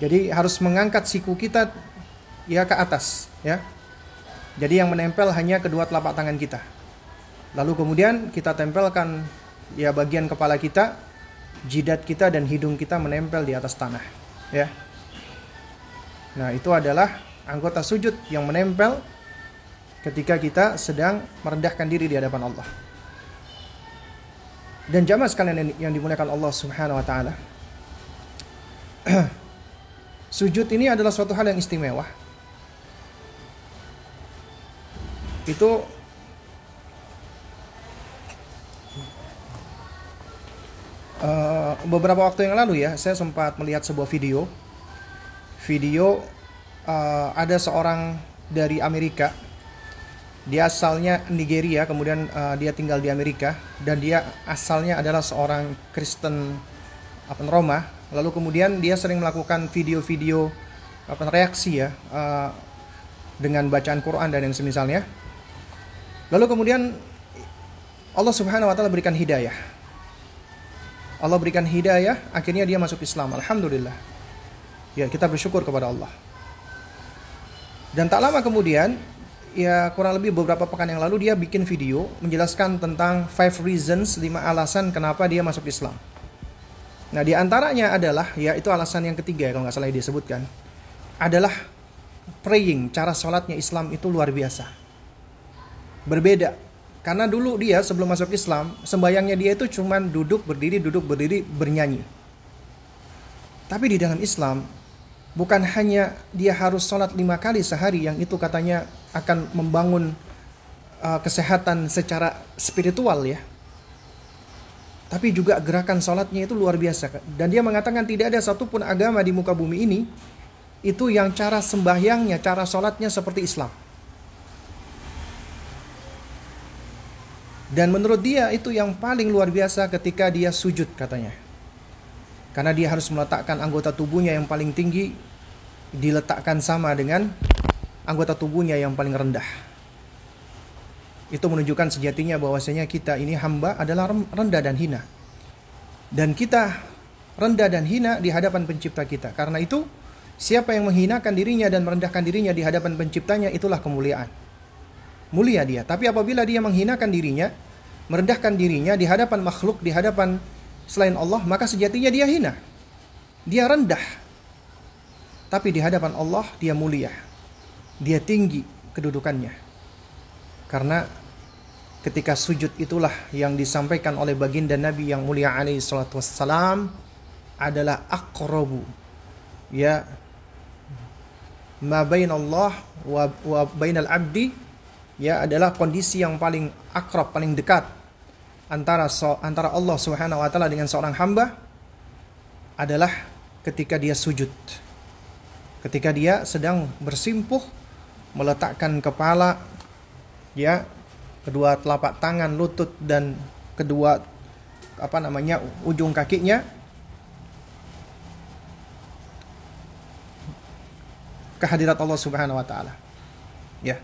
Jadi harus mengangkat siku kita ya ke atas ya. Jadi yang menempel hanya kedua telapak tangan kita. Lalu kemudian kita tempelkan ya bagian kepala kita jidat kita dan hidung kita menempel di atas tanah ya Nah, itu adalah anggota sujud yang menempel ketika kita sedang merendahkan diri di hadapan Allah. Dan jamaah sekalian yang dimuliakan Allah Subhanahu wa taala. sujud ini adalah suatu hal yang istimewa. Itu uh, beberapa waktu yang lalu ya, saya sempat melihat sebuah video video uh, ada seorang dari Amerika. Dia asalnya Nigeria, kemudian uh, dia tinggal di Amerika dan dia asalnya adalah seorang Kristen apa Roma. Lalu kemudian dia sering melakukan video-video apa reaksi ya uh, dengan bacaan Quran dan yang semisalnya. Lalu kemudian Allah Subhanahu wa taala berikan hidayah. Allah berikan hidayah, akhirnya dia masuk Islam. Alhamdulillah. Ya, kita bersyukur kepada Allah. Dan tak lama kemudian, ya kurang lebih beberapa pekan yang lalu dia bikin video menjelaskan tentang five reasons, lima alasan kenapa dia masuk Islam. Nah, di antaranya adalah ya itu alasan yang ketiga kalau nggak salah dia sebutkan adalah praying, cara sholatnya Islam itu luar biasa. Berbeda. Karena dulu dia sebelum masuk Islam, sembayangnya dia itu cuma duduk, berdiri, duduk, berdiri, bernyanyi. Tapi di dalam Islam, bukan hanya dia harus sholat lima kali sehari yang itu katanya akan membangun uh, kesehatan secara spiritual ya tapi juga gerakan sholatnya itu luar biasa. Dan dia mengatakan tidak ada satupun agama di muka bumi ini itu yang cara sembahyangnya, cara sholatnya seperti Islam. Dan menurut dia itu yang paling luar biasa ketika dia sujud katanya. Karena dia harus meletakkan anggota tubuhnya yang paling tinggi diletakkan sama dengan anggota tubuhnya yang paling rendah. Itu menunjukkan sejatinya bahwasanya kita ini hamba adalah rendah dan hina. Dan kita rendah dan hina di hadapan pencipta kita. Karena itu, siapa yang menghinakan dirinya dan merendahkan dirinya di hadapan penciptanya itulah kemuliaan. Mulia dia. Tapi apabila dia menghinakan dirinya, merendahkan dirinya di hadapan makhluk, di hadapan selain Allah, maka sejatinya dia hina. Dia rendah. Tapi di hadapan Allah dia mulia. Dia tinggi kedudukannya. Karena ketika sujud itulah yang disampaikan oleh baginda Nabi yang mulia alaihi salatu wassalam adalah aqrabu ya ma Allah wa, wa bainal abdi ya adalah kondisi yang paling akrab paling dekat antara so, antara Allah Subhanahu wa taala dengan seorang hamba adalah ketika dia sujud ketika dia sedang bersimpuh meletakkan kepala ya kedua telapak tangan, lutut dan kedua apa namanya ujung kakinya kehadirat Allah Subhanahu wa taala. Ya.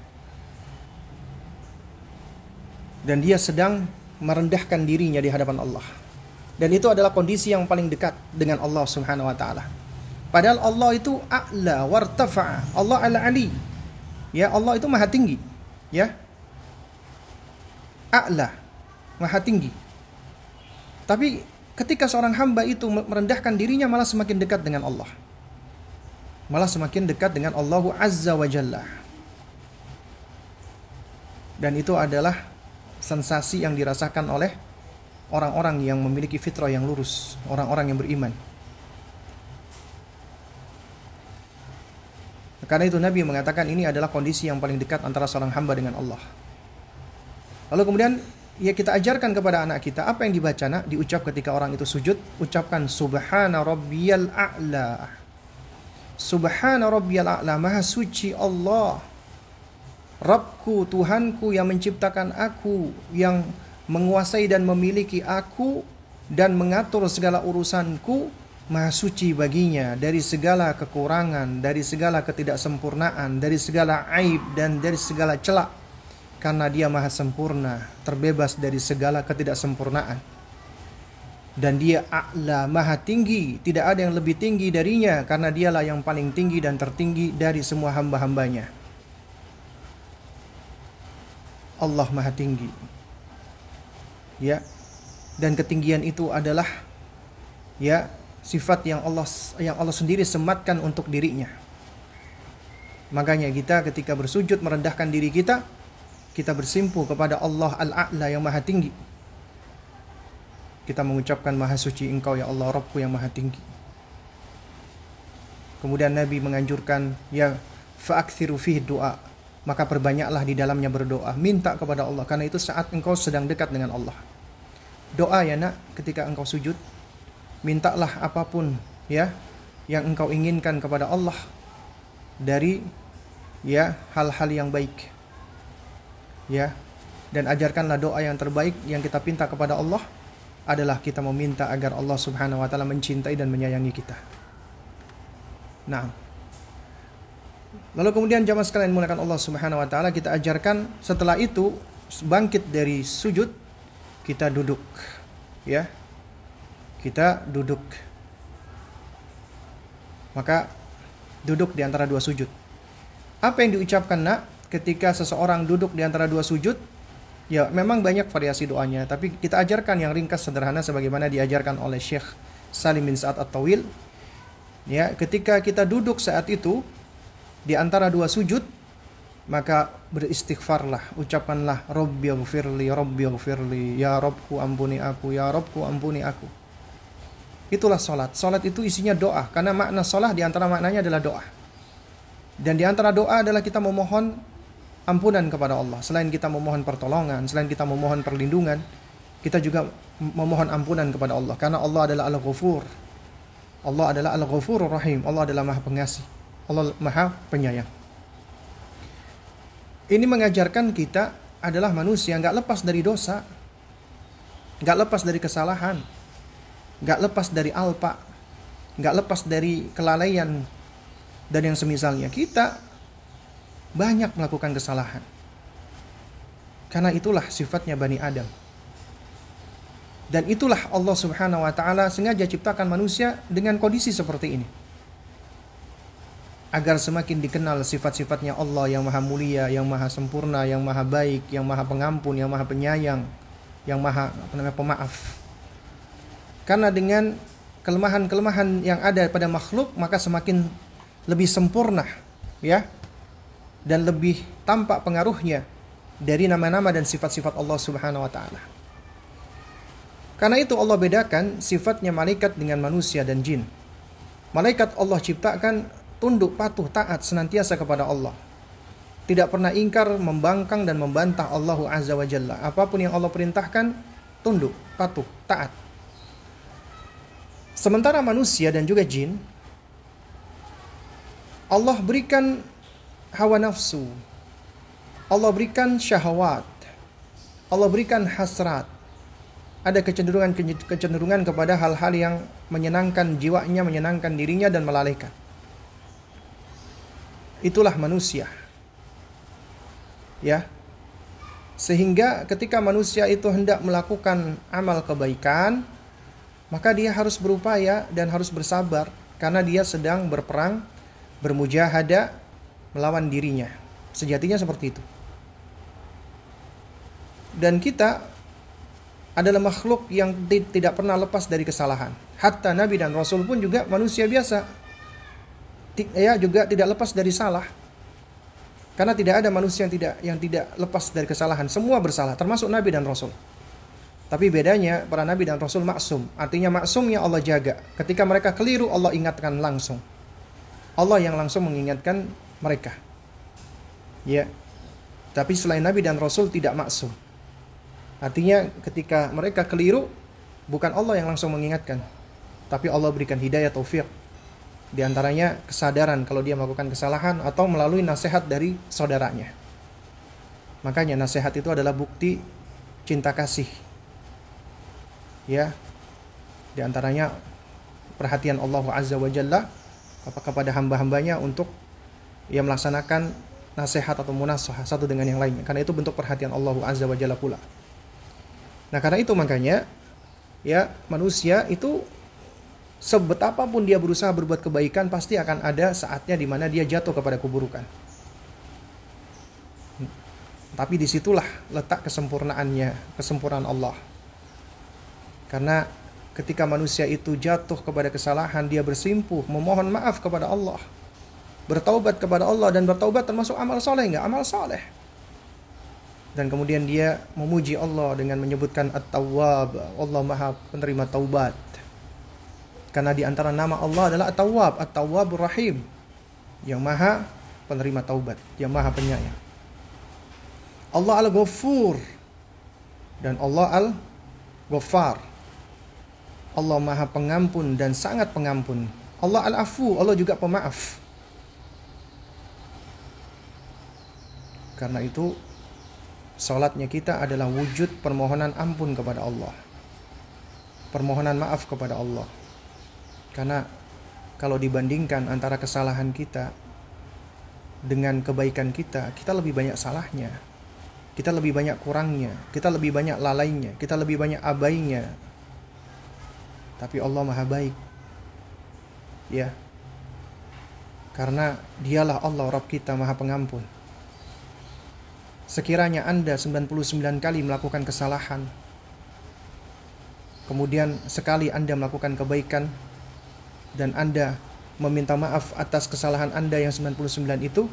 Dan dia sedang merendahkan dirinya di hadapan Allah. Dan itu adalah kondisi yang paling dekat dengan Allah Subhanahu wa taala. Padahal Allah itu a'la wartafa. Allah al-ali. Ya, Allah itu maha tinggi. Ya a'la, maha tinggi. Tapi ketika seorang hamba itu merendahkan dirinya malah semakin dekat dengan Allah. Malah semakin dekat dengan Allah Azza wa Jalla. Dan itu adalah sensasi yang dirasakan oleh orang-orang yang memiliki fitrah yang lurus, orang-orang yang beriman. Karena itu Nabi mengatakan ini adalah kondisi yang paling dekat antara seorang hamba dengan Allah. Lalu kemudian ya kita ajarkan kepada anak kita apa yang dibaca nak diucap ketika orang itu sujud ucapkan subhana rabbiyal a'la subhana rabbiyal a'la maha suci Allah Rabbku Tuhanku yang menciptakan aku yang menguasai dan memiliki aku dan mengatur segala urusanku maha suci baginya dari segala kekurangan dari segala ketidaksempurnaan dari segala aib dan dari segala celak karena dia maha sempurna, terbebas dari segala ketidaksempurnaan. Dan dia a'la, maha tinggi, tidak ada yang lebih tinggi darinya karena dialah yang paling tinggi dan tertinggi dari semua hamba-hambanya. Allah maha tinggi. Ya. Dan ketinggian itu adalah ya sifat yang Allah yang Allah sendiri sematkan untuk dirinya. Makanya kita ketika bersujud merendahkan diri kita, kita bersimpuh kepada Allah Al-A'la yang maha tinggi. Kita mengucapkan maha suci engkau ya Allah Rabbku yang maha tinggi. Kemudian Nabi menganjurkan ya fa'akthiru fihi doa. Maka perbanyaklah di dalamnya berdoa. Minta kepada Allah. Karena itu saat engkau sedang dekat dengan Allah. Doa ya nak ketika engkau sujud. Mintalah apa pun ya yang engkau inginkan kepada Allah dari ya hal-hal yang baik ya dan ajarkanlah doa yang terbaik yang kita pinta kepada Allah adalah kita meminta agar Allah Subhanahu wa taala mencintai dan menyayangi kita. Nah, lalu kemudian jamaah sekalian mulakan Allah Subhanahu wa taala kita ajarkan setelah itu bangkit dari sujud kita duduk ya. Kita duduk. Maka duduk di antara dua sujud. Apa yang diucapkan nak? ketika seseorang duduk di antara dua sujud, ya memang banyak variasi doanya, tapi kita ajarkan yang ringkas sederhana sebagaimana diajarkan oleh Syekh Salim bin Sa'ad At-Tawil. Ya, ketika kita duduk saat itu di antara dua sujud, maka beristighfarlah, ucapkanlah Rabbi ghafirli, ya Robku ampuni aku, ya Robku ampuni aku. Itulah solat. Solat itu isinya doa, karena makna solat di antara maknanya adalah doa. Dan di antara doa adalah kita memohon ampunan kepada Allah. Selain kita memohon pertolongan, selain kita memohon perlindungan, kita juga memohon ampunan kepada Allah karena Allah adalah Al-Ghafur. Allah adalah Al-Ghafurur Rahim. Allah adalah Maha Pengasih. Allah Maha Penyayang. Ini mengajarkan kita adalah manusia nggak lepas dari dosa, nggak lepas dari kesalahan, nggak lepas dari alpa, nggak lepas dari kelalaian dan yang semisalnya. Kita banyak melakukan kesalahan. Karena itulah sifatnya Bani Adam. Dan itulah Allah Subhanahu wa taala sengaja ciptakan manusia dengan kondisi seperti ini. Agar semakin dikenal sifat-sifatnya Allah yang maha mulia, yang maha sempurna, yang maha baik, yang maha pengampun, yang maha penyayang, yang maha apa namanya pemaaf. Karena dengan kelemahan-kelemahan yang ada pada makhluk maka semakin lebih sempurna ya dan lebih tampak pengaruhnya dari nama-nama dan sifat-sifat Allah Subhanahu wa taala. Karena itu Allah bedakan sifatnya malaikat dengan manusia dan jin. Malaikat Allah ciptakan tunduk patuh taat senantiasa kepada Allah. Tidak pernah ingkar, membangkang dan membantah Allah Azza wa Jalla. Apa pun yang Allah perintahkan, tunduk, patuh, taat. Sementara manusia dan juga jin Allah berikan hawa nafsu. Allah berikan syahwat. Allah berikan hasrat ada kecenderungan kecenderungan kepada hal-hal yang menyenangkan jiwanya, menyenangkan dirinya dan melalaikan. Itulah manusia. Ya. Sehingga ketika manusia itu hendak melakukan amal kebaikan, maka dia harus berupaya dan harus bersabar karena dia sedang berperang, bermujahadah melawan dirinya. Sejatinya seperti itu. Dan kita adalah makhluk yang tidak pernah lepas dari kesalahan. Hatta Nabi dan Rasul pun juga manusia biasa. Ya juga tidak lepas dari salah. Karena tidak ada manusia yang tidak yang tidak lepas dari kesalahan. Semua bersalah, termasuk Nabi dan Rasul. Tapi bedanya para Nabi dan Rasul maksum. Artinya maksumnya Allah jaga. Ketika mereka keliru Allah ingatkan langsung. Allah yang langsung mengingatkan mereka. Ya. Tapi selain Nabi dan Rasul tidak maksum. Artinya ketika mereka keliru, bukan Allah yang langsung mengingatkan, tapi Allah berikan hidayah taufik. Di antaranya kesadaran kalau dia melakukan kesalahan atau melalui nasihat dari saudaranya. Makanya nasihat itu adalah bukti cinta kasih. Ya. Di antaranya perhatian Allah Azza wa Jalla kepada hamba-hambanya untuk ia melaksanakan nasihat atau munasah satu dengan yang lainnya. Karena itu bentuk perhatian Allah Azza wa Jalla pula. Nah, karena itu makanya ya manusia itu sebetapapun dia berusaha berbuat kebaikan pasti akan ada saatnya di mana dia jatuh kepada keburukan. Tapi di situlah letak kesempurnaannya, kesempurnaan Allah. Karena ketika manusia itu jatuh kepada kesalahan, dia bersimpuh, memohon maaf kepada Allah. Bertaubat kepada Allah dan bertaubat termasuk amal soleh enggak? Amal soleh dan kemudian dia memuji Allah dengan menyebutkan At-Tawwab, Allah Maha penerima taubat. Karena di antara nama Allah adalah At-Tawwab, At-Tawwabur Rahim, yang Maha penerima taubat, yang Maha penyayang. Allah Al-Ghafur dan Allah Al-Ghaffar. Allah Maha Pengampun dan sangat pengampun. Allah Al-Afu, Allah juga pemaaf. Karena itu Salatnya kita adalah wujud permohonan ampun kepada Allah. Permohonan maaf kepada Allah. Karena kalau dibandingkan antara kesalahan kita dengan kebaikan kita, kita lebih banyak salahnya. Kita lebih banyak kurangnya, kita lebih banyak lalainya, kita lebih banyak abainya. Tapi Allah Maha baik. Ya. Karena dialah Allah Rabb kita Maha pengampun. Sekiranya Anda 99 kali melakukan kesalahan, kemudian sekali Anda melakukan kebaikan, dan Anda meminta maaf atas kesalahan Anda yang 99 itu,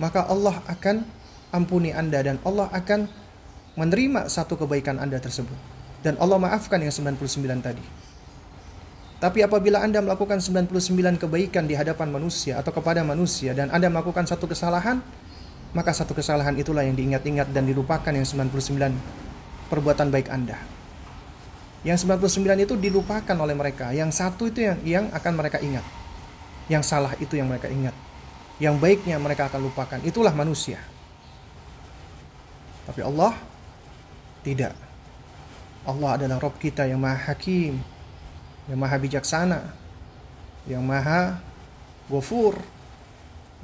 maka Allah akan ampuni Anda dan Allah akan menerima satu kebaikan Anda tersebut. Dan Allah maafkan yang 99 tadi. Tapi apabila Anda melakukan 99 kebaikan di hadapan manusia atau kepada manusia dan Anda melakukan satu kesalahan, maka satu kesalahan itulah yang diingat-ingat dan dilupakan yang 99 perbuatan baik Anda. Yang 99 itu dilupakan oleh mereka. Yang satu itu yang yang akan mereka ingat. Yang salah itu yang mereka ingat. Yang baiknya mereka akan lupakan. Itulah manusia. Tapi Allah tidak. Allah adalah Rob kita yang maha hakim, yang maha bijaksana, yang maha gofur,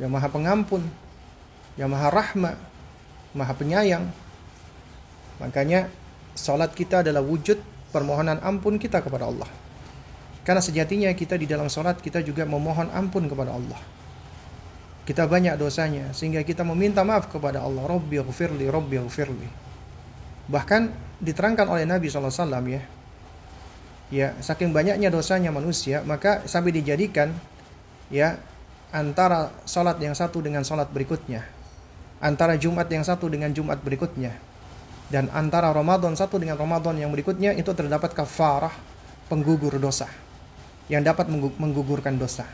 yang maha pengampun, yang maha rahma, maha penyayang. Makanya salat kita adalah wujud permohonan ampun kita kepada Allah. Karena sejatinya kita di dalam salat kita juga memohon ampun kepada Allah. Kita banyak dosanya sehingga kita meminta maaf kepada Allah. Rabbi ghafirli, Rabbi ghafirli. Bahkan diterangkan oleh Nabi SAW ya. Ya, saking banyaknya dosanya manusia, maka sampai dijadikan ya antara salat yang satu dengan salat berikutnya antara Jumat yang satu dengan Jumat berikutnya dan antara Ramadan satu dengan Ramadan yang berikutnya itu terdapat kafarah penggugur dosa yang dapat menggugurkan dosa.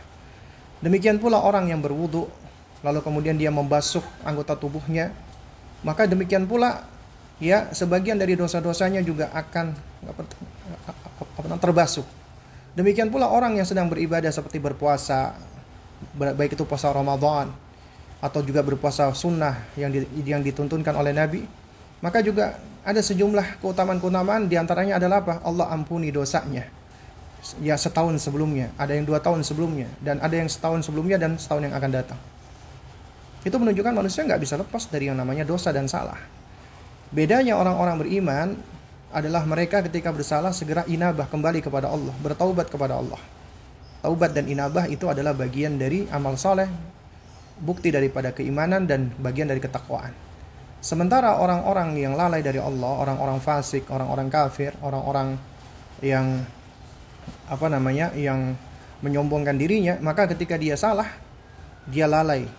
Demikian pula orang yang berwudu lalu kemudian dia membasuh anggota tubuhnya maka demikian pula ya sebagian dari dosa-dosanya juga akan terbasuh. Demikian pula orang yang sedang beribadah seperti berpuasa baik itu puasa Ramadan atau juga berpuasa sunnah yang yang dituntunkan oleh Nabi, maka juga ada sejumlah keutamaan-keutamaan di antaranya adalah apa? Allah ampuni dosanya. Ya setahun sebelumnya, ada yang dua tahun sebelumnya, dan ada yang setahun sebelumnya dan setahun yang akan datang. Itu menunjukkan manusia nggak bisa lepas dari yang namanya dosa dan salah. Bedanya orang-orang beriman adalah mereka ketika bersalah segera inabah kembali kepada Allah, bertaubat kepada Allah. Taubat dan inabah itu adalah bagian dari amal saleh bukti daripada keimanan dan bagian dari ketakwaan. Sementara orang-orang yang lalai dari Allah, orang-orang fasik, orang-orang kafir, orang-orang yang apa namanya, yang menyombongkan dirinya, maka ketika dia salah, dia lalai.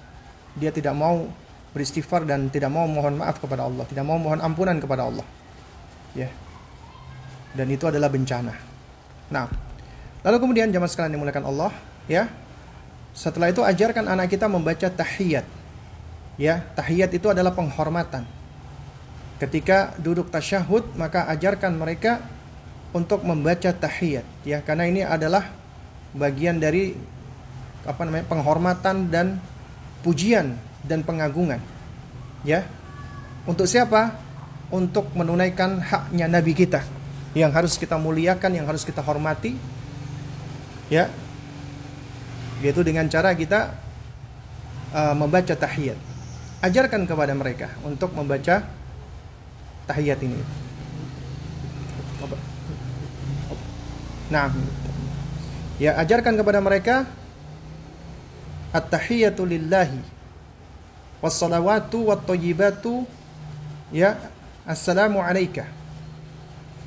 Dia tidak mau beristighfar dan tidak mau mohon maaf kepada Allah, tidak mau mohon ampunan kepada Allah. Ya. Dan itu adalah bencana. Nah, lalu kemudian jamaah sekalian dimulakan Allah, ya. Setelah itu ajarkan anak kita membaca tahiyat. Ya, tahiyat itu adalah penghormatan. Ketika duduk tasyahud, maka ajarkan mereka untuk membaca tahiyat, ya, karena ini adalah bagian dari apa namanya? penghormatan dan pujian dan pengagungan. Ya. Untuk siapa? Untuk menunaikan haknya nabi kita yang harus kita muliakan, yang harus kita hormati. Ya, yaitu dengan cara kita uh, membaca tahiyat. Ajarkan kepada mereka untuk membaca tahiyat ini. Nah, ya ajarkan kepada mereka at-tahiyatu lillahi was-salawatu ya assalamu alayka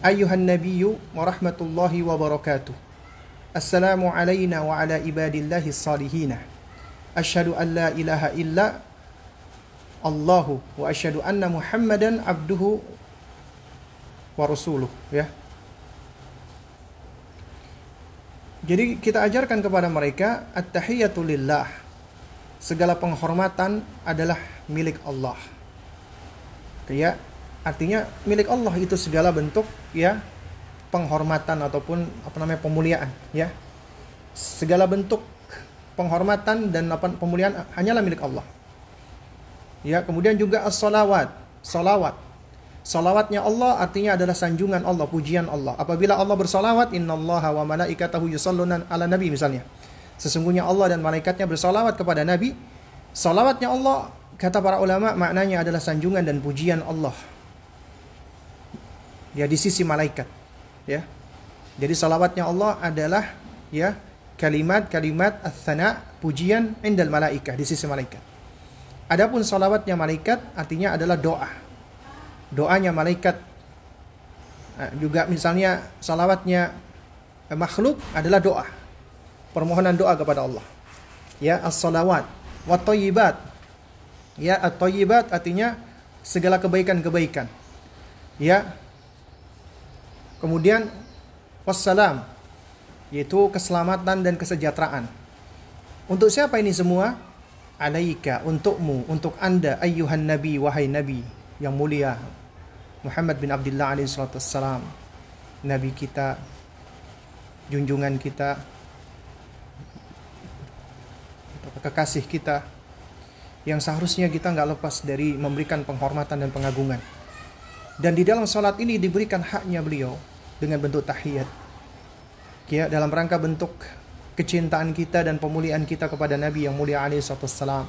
ayyuhan nabiyyu wa rahmatullahi wa barakatuh Assalamu alayna wa ala ibadillahi salihina. Asyhadu an la ilaha illa Allahu wa asyhadu anna Muhammadan abduhu wa rasuluh ya. Jadi kita ajarkan kepada mereka at-tahiyatu lillah. Segala penghormatan adalah milik Allah. Ya, artinya milik Allah itu segala bentuk ya penghormatan ataupun apa namanya pemuliaan ya segala bentuk penghormatan dan pemuliaan hanyalah milik Allah ya kemudian juga as-salawat. Salawat. Salawatnya Allah artinya adalah sanjungan Allah pujian Allah. Apabila Allah bersalawat innallaha wa malaikatahu yusalluna ala nabi misalnya. Sesungguhnya Allah dan malaikatnya bersalawat kepada nabi. Salawatnya Allah kata para ulama maknanya adalah sanjungan dan pujian Allah. Ya di sisi malaikat ya. Jadi salawatnya Allah adalah ya kalimat-kalimat ats-tsana pujian indal malaikah di sisi malaikat. Adapun salawatnya malaikat artinya adalah doa. Doanya malaikat nah, juga misalnya salawatnya makhluk adalah doa. Permohonan doa kepada Allah. Ya, as-salawat wa thayyibat. Ya, at-thayyibat artinya segala kebaikan-kebaikan. Ya, Kemudian wassalam yaitu keselamatan dan kesejahteraan. Untuk siapa ini semua? Alaika, untukmu, untuk Anda ayyuhan nabi wahai nabi yang mulia Muhammad bin Abdullah alaihi salatu wassalam. nabi kita, junjungan kita, kekasih kita yang seharusnya kita nggak lepas dari memberikan penghormatan dan pengagungan. Dan di dalam sholat ini diberikan haknya beliau dengan bentuk tahiyat. Ya, dalam rangka bentuk kecintaan kita dan pemuliaan kita kepada Nabi yang mulia alaihi salam.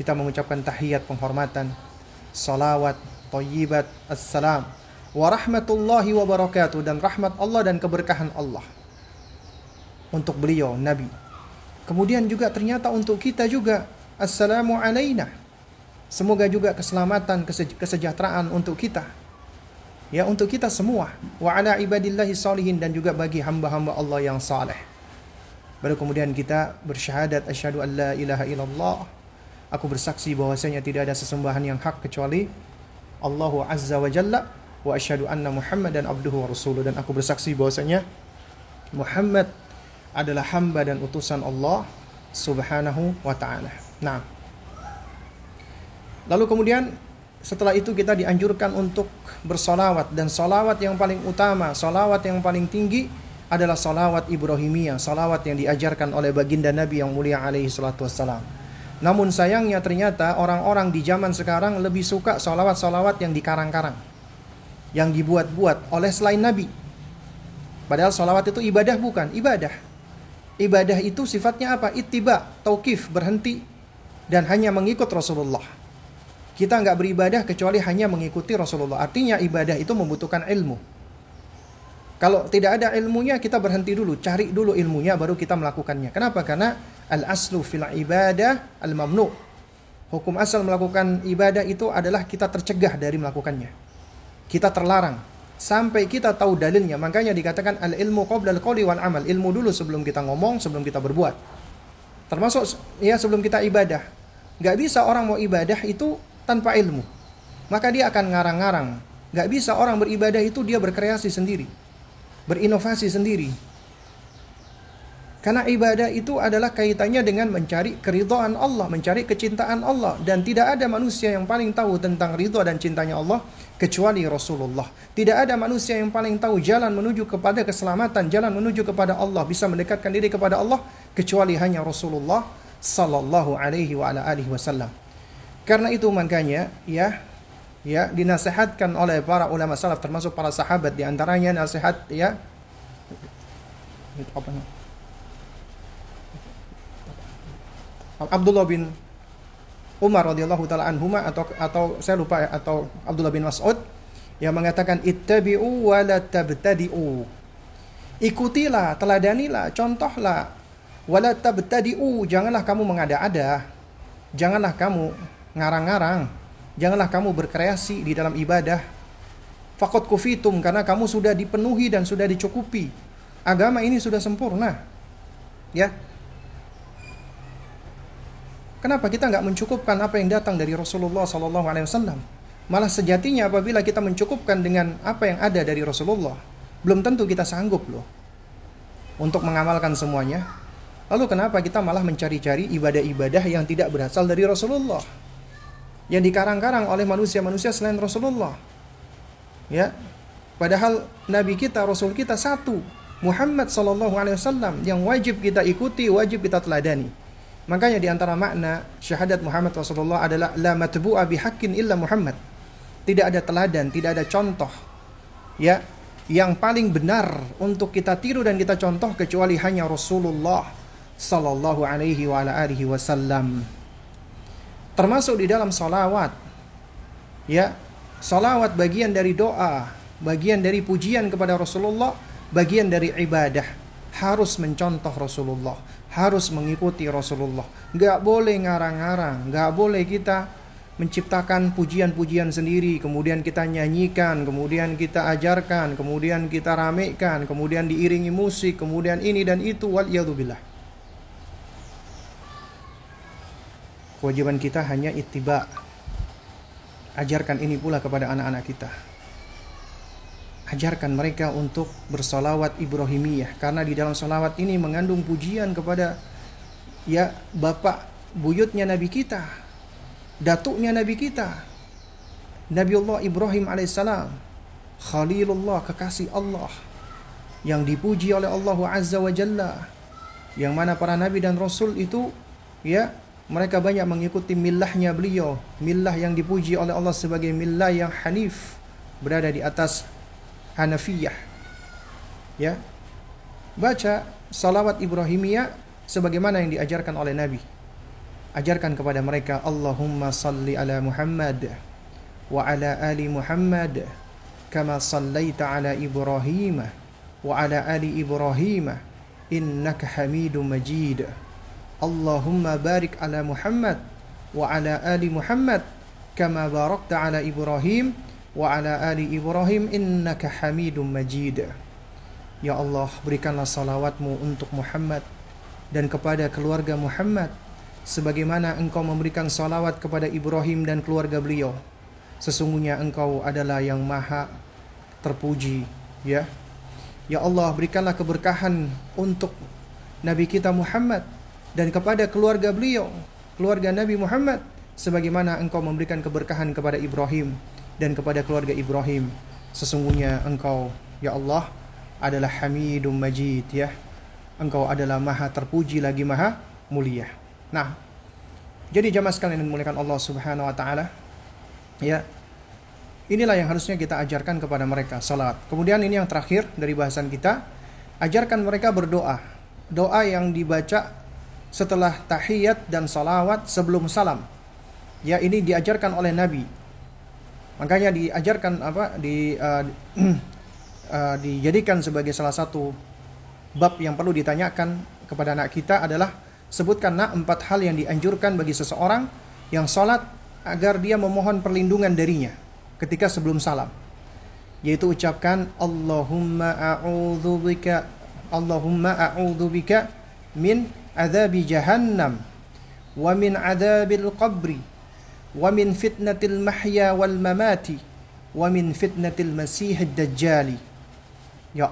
Kita mengucapkan tahiyat penghormatan, salawat, thayyibat, assalam, wa rahmatullahi wa barakatuh dan rahmat Allah dan keberkahan Allah untuk beliau Nabi. Kemudian juga ternyata untuk kita juga assalamu alaina. Semoga juga keselamatan, kesejahteraan untuk kita. Ya, untuk kita semua. Wa ala ibadillahi salihin dan juga bagi hamba-hamba Allah yang saleh. Baru kemudian kita bersyahadat asyhadu an la ilaha illallah. Aku bersaksi bahwasanya tidak ada sesembahan yang hak kecuali Allahu azza wa jalla wa asyhadu anna Muhammadan abduhu wa rasuluh dan aku bersaksi bahwasanya Muhammad adalah hamba dan utusan Allah Subhanahu wa taala. Nah. Lalu kemudian setelah itu kita dianjurkan untuk bersolawat dan solawat yang paling utama, solawat yang paling tinggi adalah salawat Ibrahimiyah, salawat yang diajarkan oleh baginda Nabi yang mulia alaihi salatu wassalam. Namun sayangnya ternyata orang-orang di zaman sekarang lebih suka salawat-salawat yang dikarang-karang. Yang dibuat-buat oleh selain Nabi. Padahal salawat itu ibadah bukan? Ibadah. Ibadah itu sifatnya apa? Ittiba, taukif, berhenti dan hanya mengikut Rasulullah. Kita nggak beribadah kecuali hanya mengikuti Rasulullah. Artinya ibadah itu membutuhkan ilmu. Kalau tidak ada ilmunya kita berhenti dulu, cari dulu ilmunya baru kita melakukannya. Kenapa? Karena al aslu fil ibadah al mamnu. Hukum asal melakukan ibadah itu adalah kita tercegah dari melakukannya. Kita terlarang sampai kita tahu dalilnya. Makanya dikatakan al ilmu qabla al qawli wal amal. Ilmu dulu sebelum kita ngomong, sebelum kita berbuat. Termasuk ya sebelum kita ibadah. Gak bisa orang mau ibadah itu tanpa ilmu. Maka dia akan ngarang-ngarang. Gak bisa orang beribadah itu dia berkreasi sendiri berinovasi sendiri. Karena ibadah itu adalah kaitannya dengan mencari keridhaan Allah, mencari kecintaan Allah dan tidak ada manusia yang paling tahu tentang ridha dan cintanya Allah kecuali Rasulullah. Tidak ada manusia yang paling tahu jalan menuju kepada keselamatan, jalan menuju kepada Allah, bisa mendekatkan diri kepada Allah kecuali hanya Rasulullah sallallahu alaihi wa ala alihi wasallam. Karena itu makanya ya ya dinasehatkan oleh para ulama salaf termasuk para sahabat di antaranya nasihat ya Abdullah bin Umar radhiyallahu taala anhuma atau atau saya lupa ya, atau Abdullah bin Mas'ud yang mengatakan ittabi'u wa la tabtadi'u. Ikutilah, teladanilah, contohlah. Wala tabtadi'u, janganlah kamu mengada-ada. Janganlah kamu ngarang-ngarang. Janganlah kamu berkreasi di dalam ibadah. Fakot kufitum karena kamu sudah dipenuhi dan sudah dicukupi. Agama ini sudah sempurna. Ya. Kenapa kita nggak mencukupkan apa yang datang dari Rasulullah Sallallahu Alaihi Wasallam? Malah sejatinya apabila kita mencukupkan dengan apa yang ada dari Rasulullah, belum tentu kita sanggup loh untuk mengamalkan semuanya. Lalu kenapa kita malah mencari-cari ibadah-ibadah yang tidak berasal dari Rasulullah? Yang dikarang-karang oleh manusia-manusia selain Rasulullah. Ya. Padahal nabi kita, rasul kita satu, Muhammad sallallahu alaihi wasallam yang wajib kita ikuti, wajib kita teladani. Makanya di antara makna syahadat Muhammad Rasulullah adalah la matbu'a bihaqqin illa Muhammad. Tidak ada teladan, tidak ada contoh. Ya, yang paling benar untuk kita tiru dan kita contoh kecuali hanya Rasulullah sallallahu alaihi wa alihi wasallam termasuk di dalam salawat ya salawat bagian dari doa bagian dari pujian kepada Rasulullah bagian dari ibadah. Harus mencontoh Rasulullah harus mengikuti Rasulullah. Nggak boleh ngarang-ngarang nggak boleh kita menciptakan pujian-pujian sendiri kemudian kita nyanyikan kemudian kita ajarkan kemudian kita ramekan kemudian diiringi musik kemudian ini dan itu wal billah Kewajiban kita hanya ittiba. Ajarkan ini pula kepada anak-anak kita. Ajarkan mereka untuk bersolawat Ibrahimiyah karena di dalam solawat ini mengandung pujian kepada ya bapak buyutnya Nabi kita, datuknya Nabi kita, Nabiullah Ibrahim alaihissalam, Khalilullah kekasih Allah yang dipuji oleh Allah Azza wa Jalla yang mana para nabi dan rasul itu ya mereka banyak mengikuti millahnya beliau millah yang dipuji oleh Allah sebagai millah yang hanif berada di atas Hanafiyah. Ya. Baca salawat Ibrahimiyah sebagaimana yang diajarkan oleh Nabi. Ajarkan kepada mereka Allahumma salli ala Muhammad wa ala ali Muhammad kama sallaita ala Ibrahim wa ala ali Ibrahim innaka hamidum majid Allahumma barik ala Muhammad wa ala ali Muhammad kama barakta ala Ibrahim wa ala ali Ibrahim innaka hamidum majid. Ya Allah berikanlah salawatmu untuk Muhammad dan kepada keluarga Muhammad sebagaimana engkau memberikan salawat kepada Ibrahim dan keluarga beliau. Sesungguhnya engkau adalah yang maha terpuji ya. Ya Allah berikanlah keberkahan untuk Nabi kita Muhammad dan kepada keluarga beliau, keluarga Nabi Muhammad sebagaimana engkau memberikan keberkahan kepada Ibrahim dan kepada keluarga Ibrahim. Sesungguhnya engkau ya Allah adalah Hamidum Majid ya. Engkau adalah maha terpuji lagi maha mulia. Nah, jadi jamaah sekalian yang dimuliakan Allah Subhanahu wa taala ya Inilah yang harusnya kita ajarkan kepada mereka, salat. Kemudian ini yang terakhir dari bahasan kita, ajarkan mereka berdoa. Doa yang dibaca setelah tahiyat dan salawat sebelum salam. Ya, ini diajarkan oleh Nabi. Makanya diajarkan apa di uh, uh, dijadikan sebagai salah satu bab yang perlu ditanyakan kepada anak kita adalah sebutkan nak empat hal yang dianjurkan bagi seseorang yang salat agar dia memohon perlindungan darinya ketika sebelum salam yaitu ucapkan Allahumma a'udzubika Allahumma a'udzubika min adzabi jahannam wa min adzabil qabri wa min fitnatil mahya wal mamati wa min fitnatil ya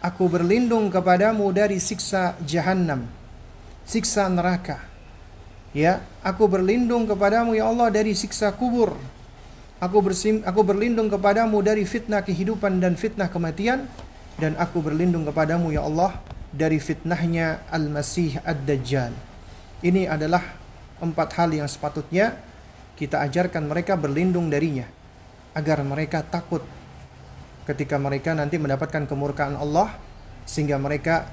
aku berlindung kepadamu dari siksa jahannam siksa neraka. Ya aku berlindung kepadamu ya Allah dari siksa kubur. Aku bersim, aku berlindung kepadamu dari fitnah kehidupan dan fitnah kematian dan aku berlindung kepadamu ya Allah dari fitnahnya Al-Masih Ad-Dajjal. Ini adalah empat hal yang sepatutnya kita ajarkan mereka berlindung darinya agar mereka takut ketika mereka nanti mendapatkan kemurkaan Allah sehingga mereka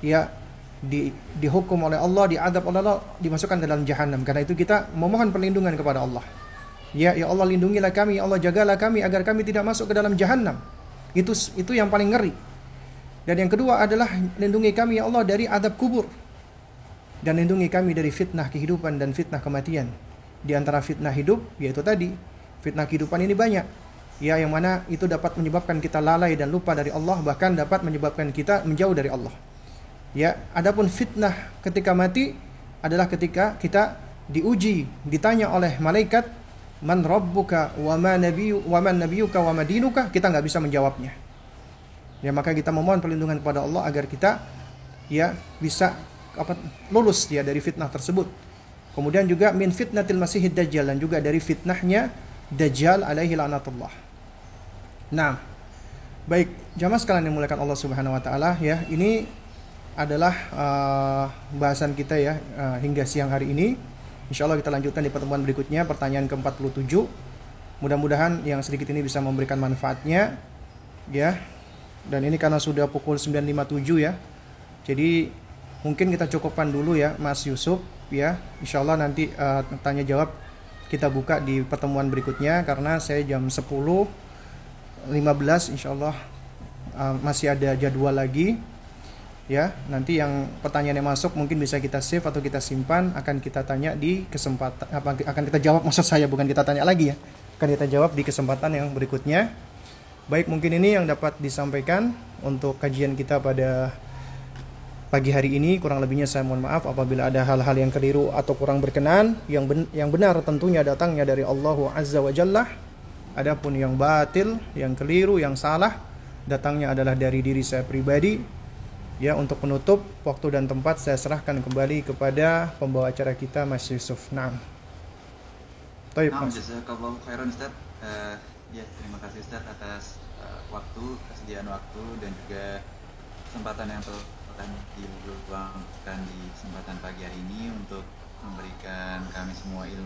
ya di, dihukum oleh Allah, diadab oleh Allah, dimasukkan ke dalam jahanam. Karena itu kita memohon perlindungan kepada Allah. Ya, ya Allah lindungilah kami, ya Allah jagalah kami agar kami tidak masuk ke dalam jahanam. Itu itu yang paling ngeri. Dan yang kedua adalah lindungi kami ya Allah dari adab kubur. Dan lindungi kami dari fitnah kehidupan dan fitnah kematian. Di antara fitnah hidup yaitu tadi, fitnah kehidupan ini banyak. Ya, yang mana itu dapat menyebabkan kita lalai dan lupa dari Allah bahkan dapat menyebabkan kita menjauh dari Allah. Ya, adapun fitnah ketika mati adalah ketika kita diuji, ditanya oleh malaikat man rabbuka wa ma nabiyyu wa man nabiyyuka wa kita nggak bisa menjawabnya ya maka kita memohon perlindungan kepada Allah agar kita ya bisa apa lulus ya dari fitnah tersebut kemudian juga min fitnatil masihid dajjal dan juga dari fitnahnya dajjal alaihi lanatullah nah baik jamaah sekalian yang dimuliakan Allah Subhanahu wa taala ya ini adalah uh, bahasan kita ya uh, hingga siang hari ini Insya Allah kita lanjutkan di pertemuan berikutnya pertanyaan ke-47. Mudah-mudahan yang sedikit ini bisa memberikan manfaatnya ya. Dan ini karena sudah pukul 9.57 ya. Jadi mungkin kita cukupkan dulu ya Mas Yusuf ya. Insya Allah nanti uh, tanya jawab kita buka di pertemuan berikutnya karena saya jam 10.15 insya Allah uh, masih ada jadwal lagi ya nanti yang pertanyaan yang masuk mungkin bisa kita save atau kita simpan akan kita tanya di kesempatan apa akan kita jawab maksud saya bukan kita tanya lagi ya akan kita jawab di kesempatan yang berikutnya baik mungkin ini yang dapat disampaikan untuk kajian kita pada pagi hari ini kurang lebihnya saya mohon maaf apabila ada hal-hal yang keliru atau kurang berkenan yang ben yang benar tentunya datangnya dari Allah Azza wa Jalla adapun yang batil yang keliru yang salah datangnya adalah dari diri saya pribadi Ya, untuk penutup waktu dan tempat saya serahkan kembali kepada pembawa acara kita Mas Yusuf. Naam. Baik, Mas. khairan Ustaz. Uh, ya, terima kasih Ustaz atas uh, waktu, kesediaan waktu dan juga kesempatan yang telah diluangkan di kesempatan pagi hari ini untuk memberikan kami semua ilmu